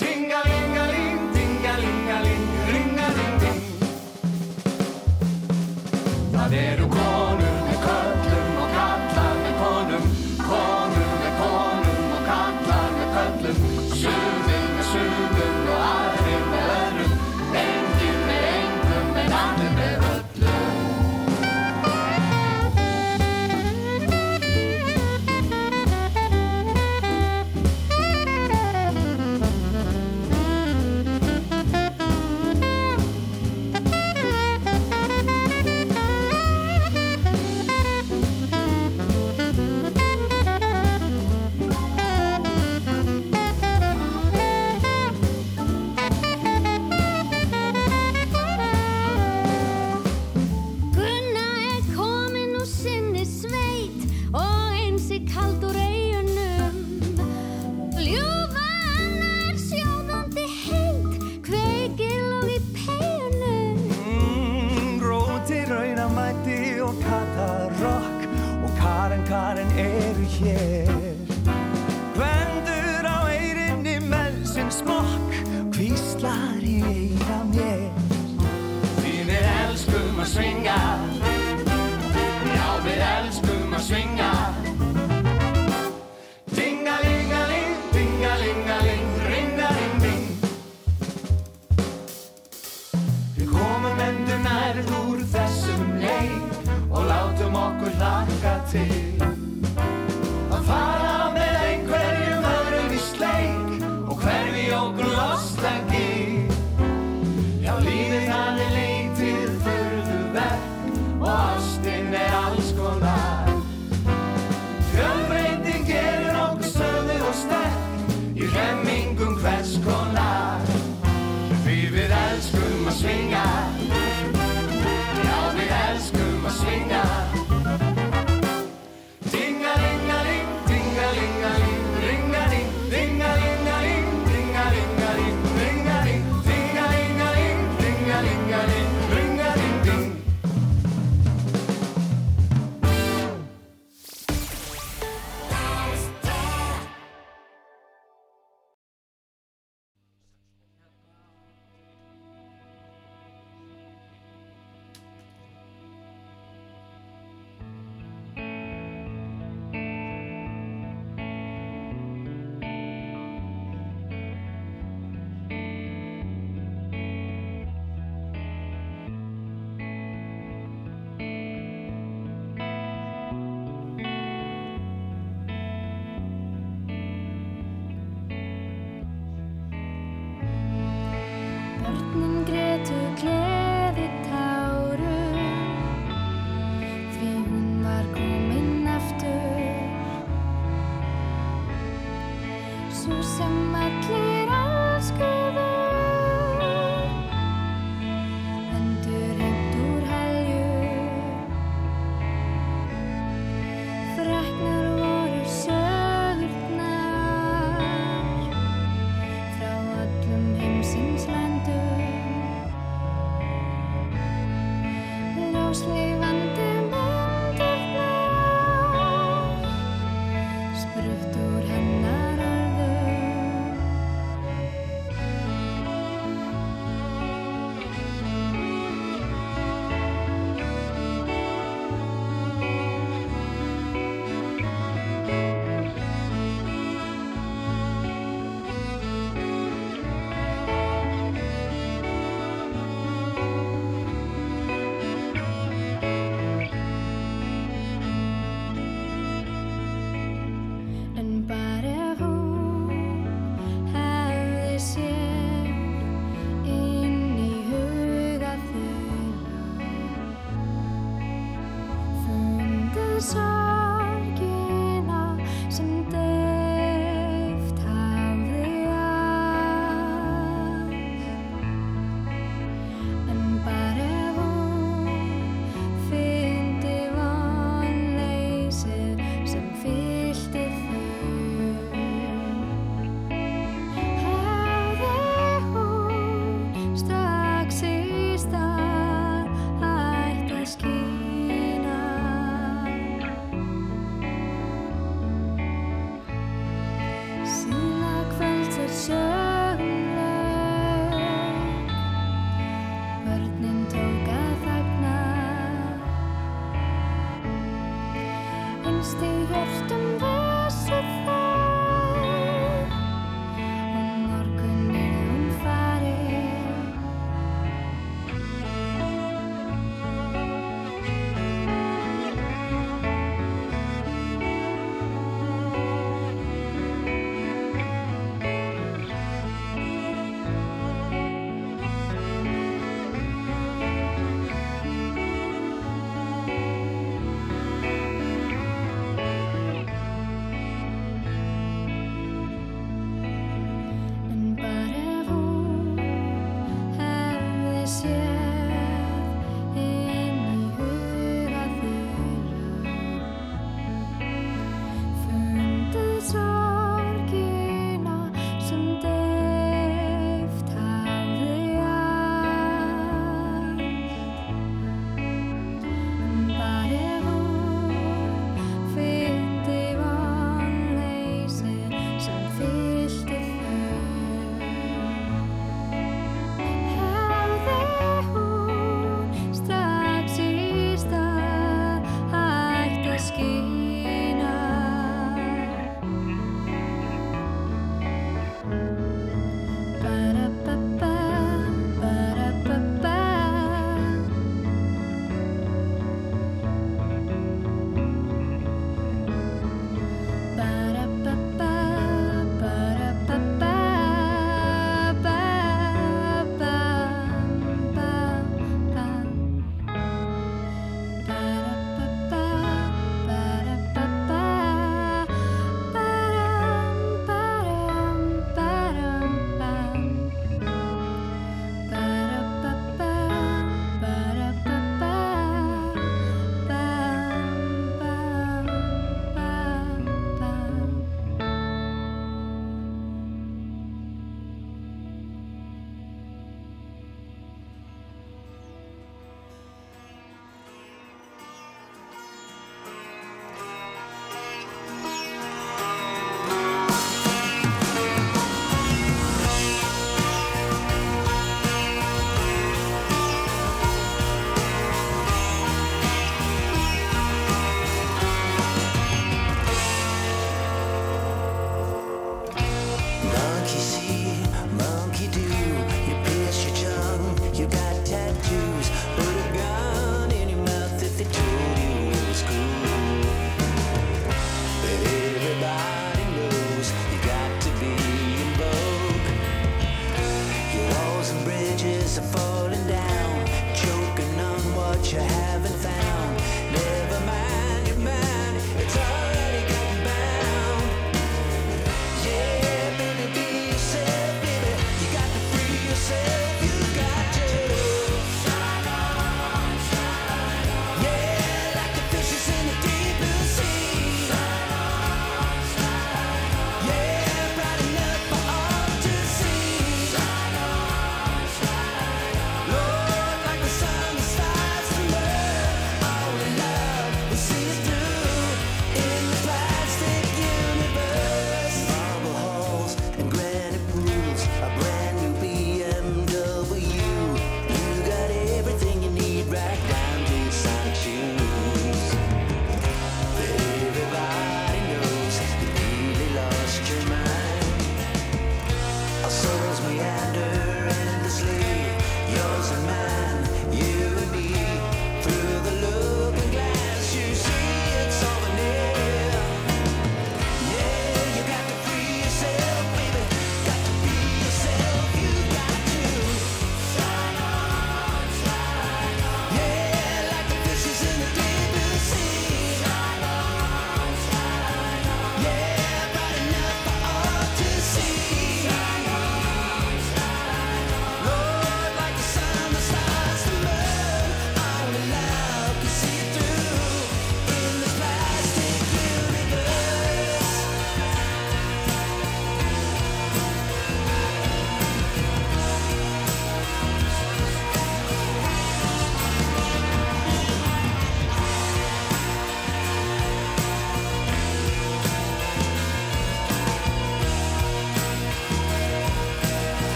K: Dingalingaling, dingalingaling, ringaling-ding Það eru konur með köllum og kallar með konum Konur með konum og kallar með köllum Sumir með sumum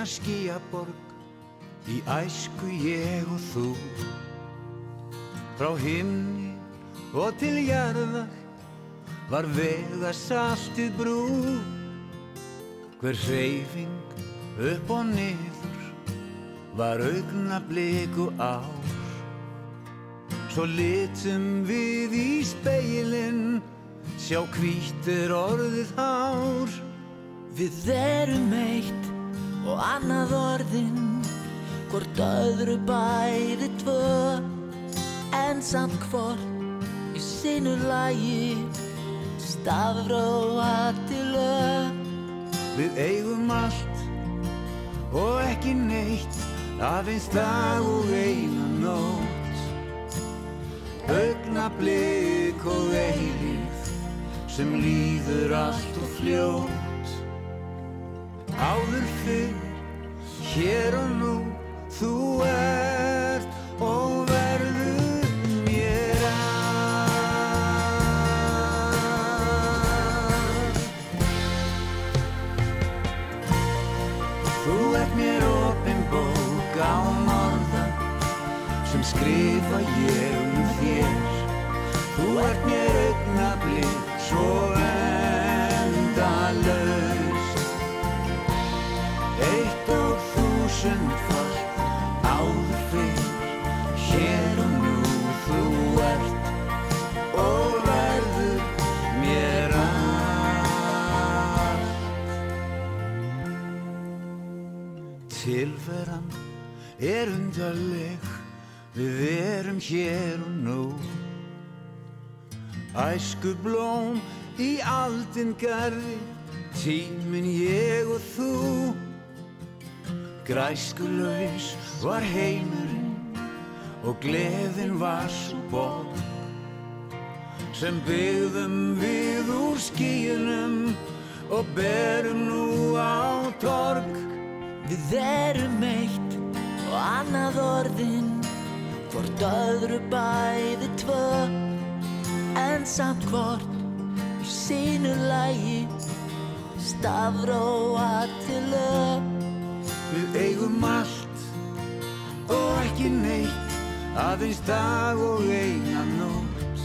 C: eina skíaborg í æsku ég og þú. Frá himni og til jarðar var vega saltið brú. Hver hreyfing upp og niður var augna bliku ár. Svo litum við í speilin sjá hvítir orðið hár.
N: Við erum eitt og annað orðin Hvort öðru bæði tvö. En samt hvort í sinu lagi Stafróa til lög.
C: Við eigum allt og ekki neitt aðeins dag og eina nótt. Augnablik og eilíð sem líður allt og fljótt Áður fyrr, hér og nú, þú ert og verður mér allt. Þú ert mér opin bók á morða sem skrifa ég um þér. Þú ert mér augnablið svo endalaust Tilveran er undarleg. Við erum hér og nú. Æsku blóm í aldin garði Tímin ég og þú. Græskulaus var heimurinn Og gleðin var svo borg Sem byggðum við úr skíunum Og berum nú á torg
N: Við erum eitt og annað orðin Hvort öðru bæði tvö. En samt hvort í sínu lagi Stafróa til lög.
C: Við eigum allt og ekki neitt aðeins dag og eina nótt.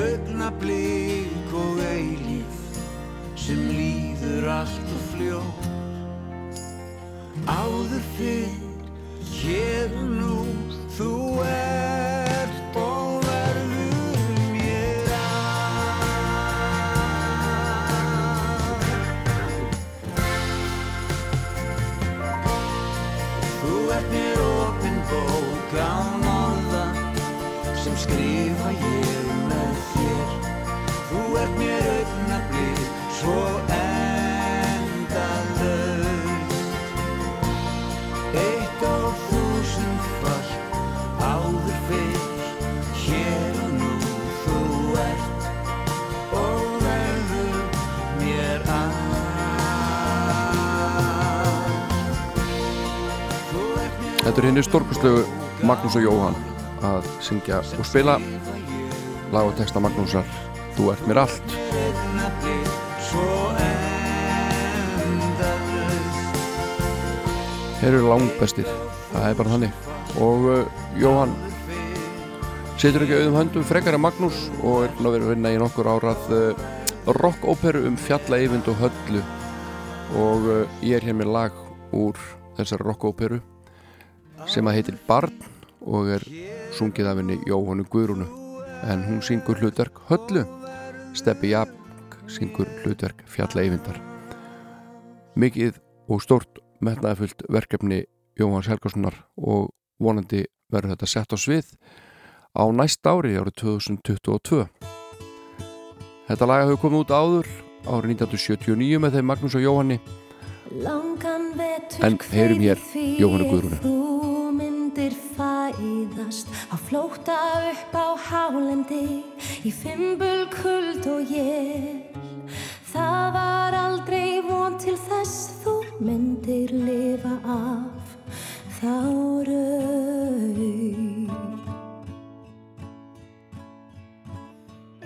C: Augnablik og eilíf sem líður allt og fljótt Áður fyrr, hér og nú, þú ert og verður mér allt Þú ert mér opin bók án
A: Þetta er henni stórkustlegu Magnús og Jóhann að syngja og spila lag og texta Magnúsar Þú ert mér allt. Þeir eru langbestir, það er bara þannig. Og uh, Jóhann setur ekki auðum höndum frekar en Magnús og er að vera að vinna í nokkur árað uh, rock-óperu um fjalla yfind og höllu. Og uh, ég er hér með lag úr þessari rock-óperu sem að heitir Barn og er sungið af henni Jóhannu Guðrúnu. En hún syngur hlutverk höllu. Steppi Jafn syngur hlutverk fjalla yfindar mikið og stórt metnaðafullt verkefni Jóhanns Helgarssonar og vonandi verður þetta sett á svið á næst ári árið 2022 Þetta laga hefur komið út áður árið 1979 með þeim Magnús og Jóhanni. En heyrum hér Jóhannu Guðrúnu.
E: Þú myndir fæðast. Á flóta upp á hálendi í fimbul kuld og ég Það var aldrei von til þess þú myndir lifa af þá raun.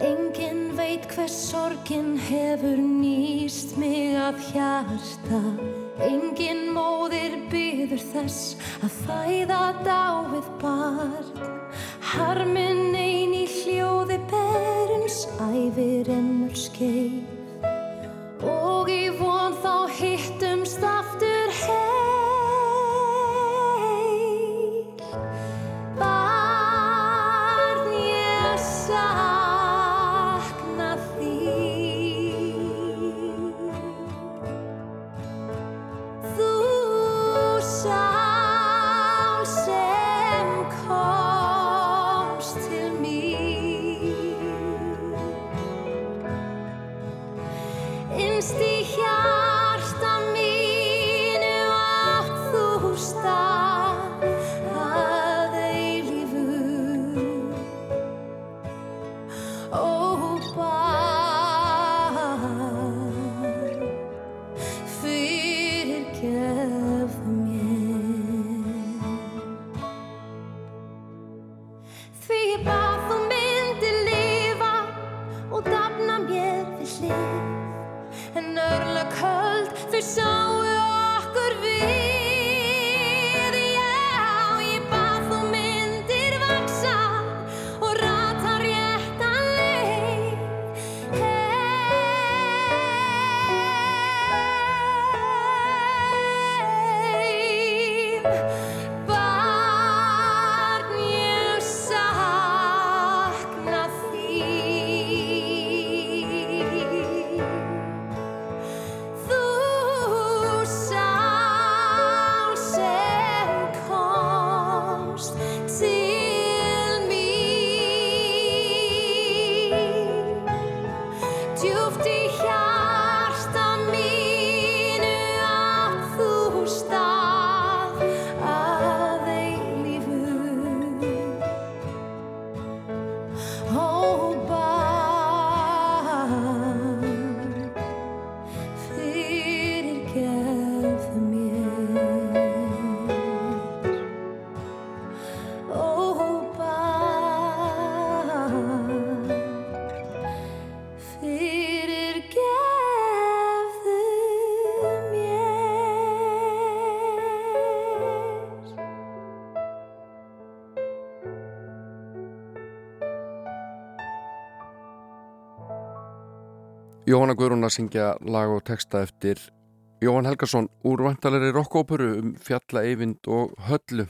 E: Engin veit hvers sorgin hefur nýst mig að hjarta Engin móðir byður þess að fæða dáið barn. Harminn ein í hljóði berins æfir ennur skeið. Og í von þá hittumst aftur
A: Jóhanna Guðrún að syngja lag og texta eftir Jóhann Helgason úr vantalegri rockóperu um fjalla, eyvind og höllu.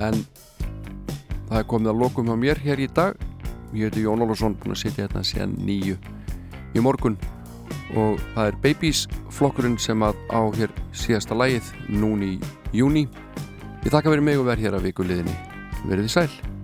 A: En það er komið að lokum hjá mér hér í dag. Ég heiti Jón Ólafsson búin að sitja hérna síðan nýju í morgun. Og það er Babies flokkurinn sem að á hér síðasta lagið núni í júni ég þakka fyrir mig og verð hér að viku liðinni. Verið þið sæl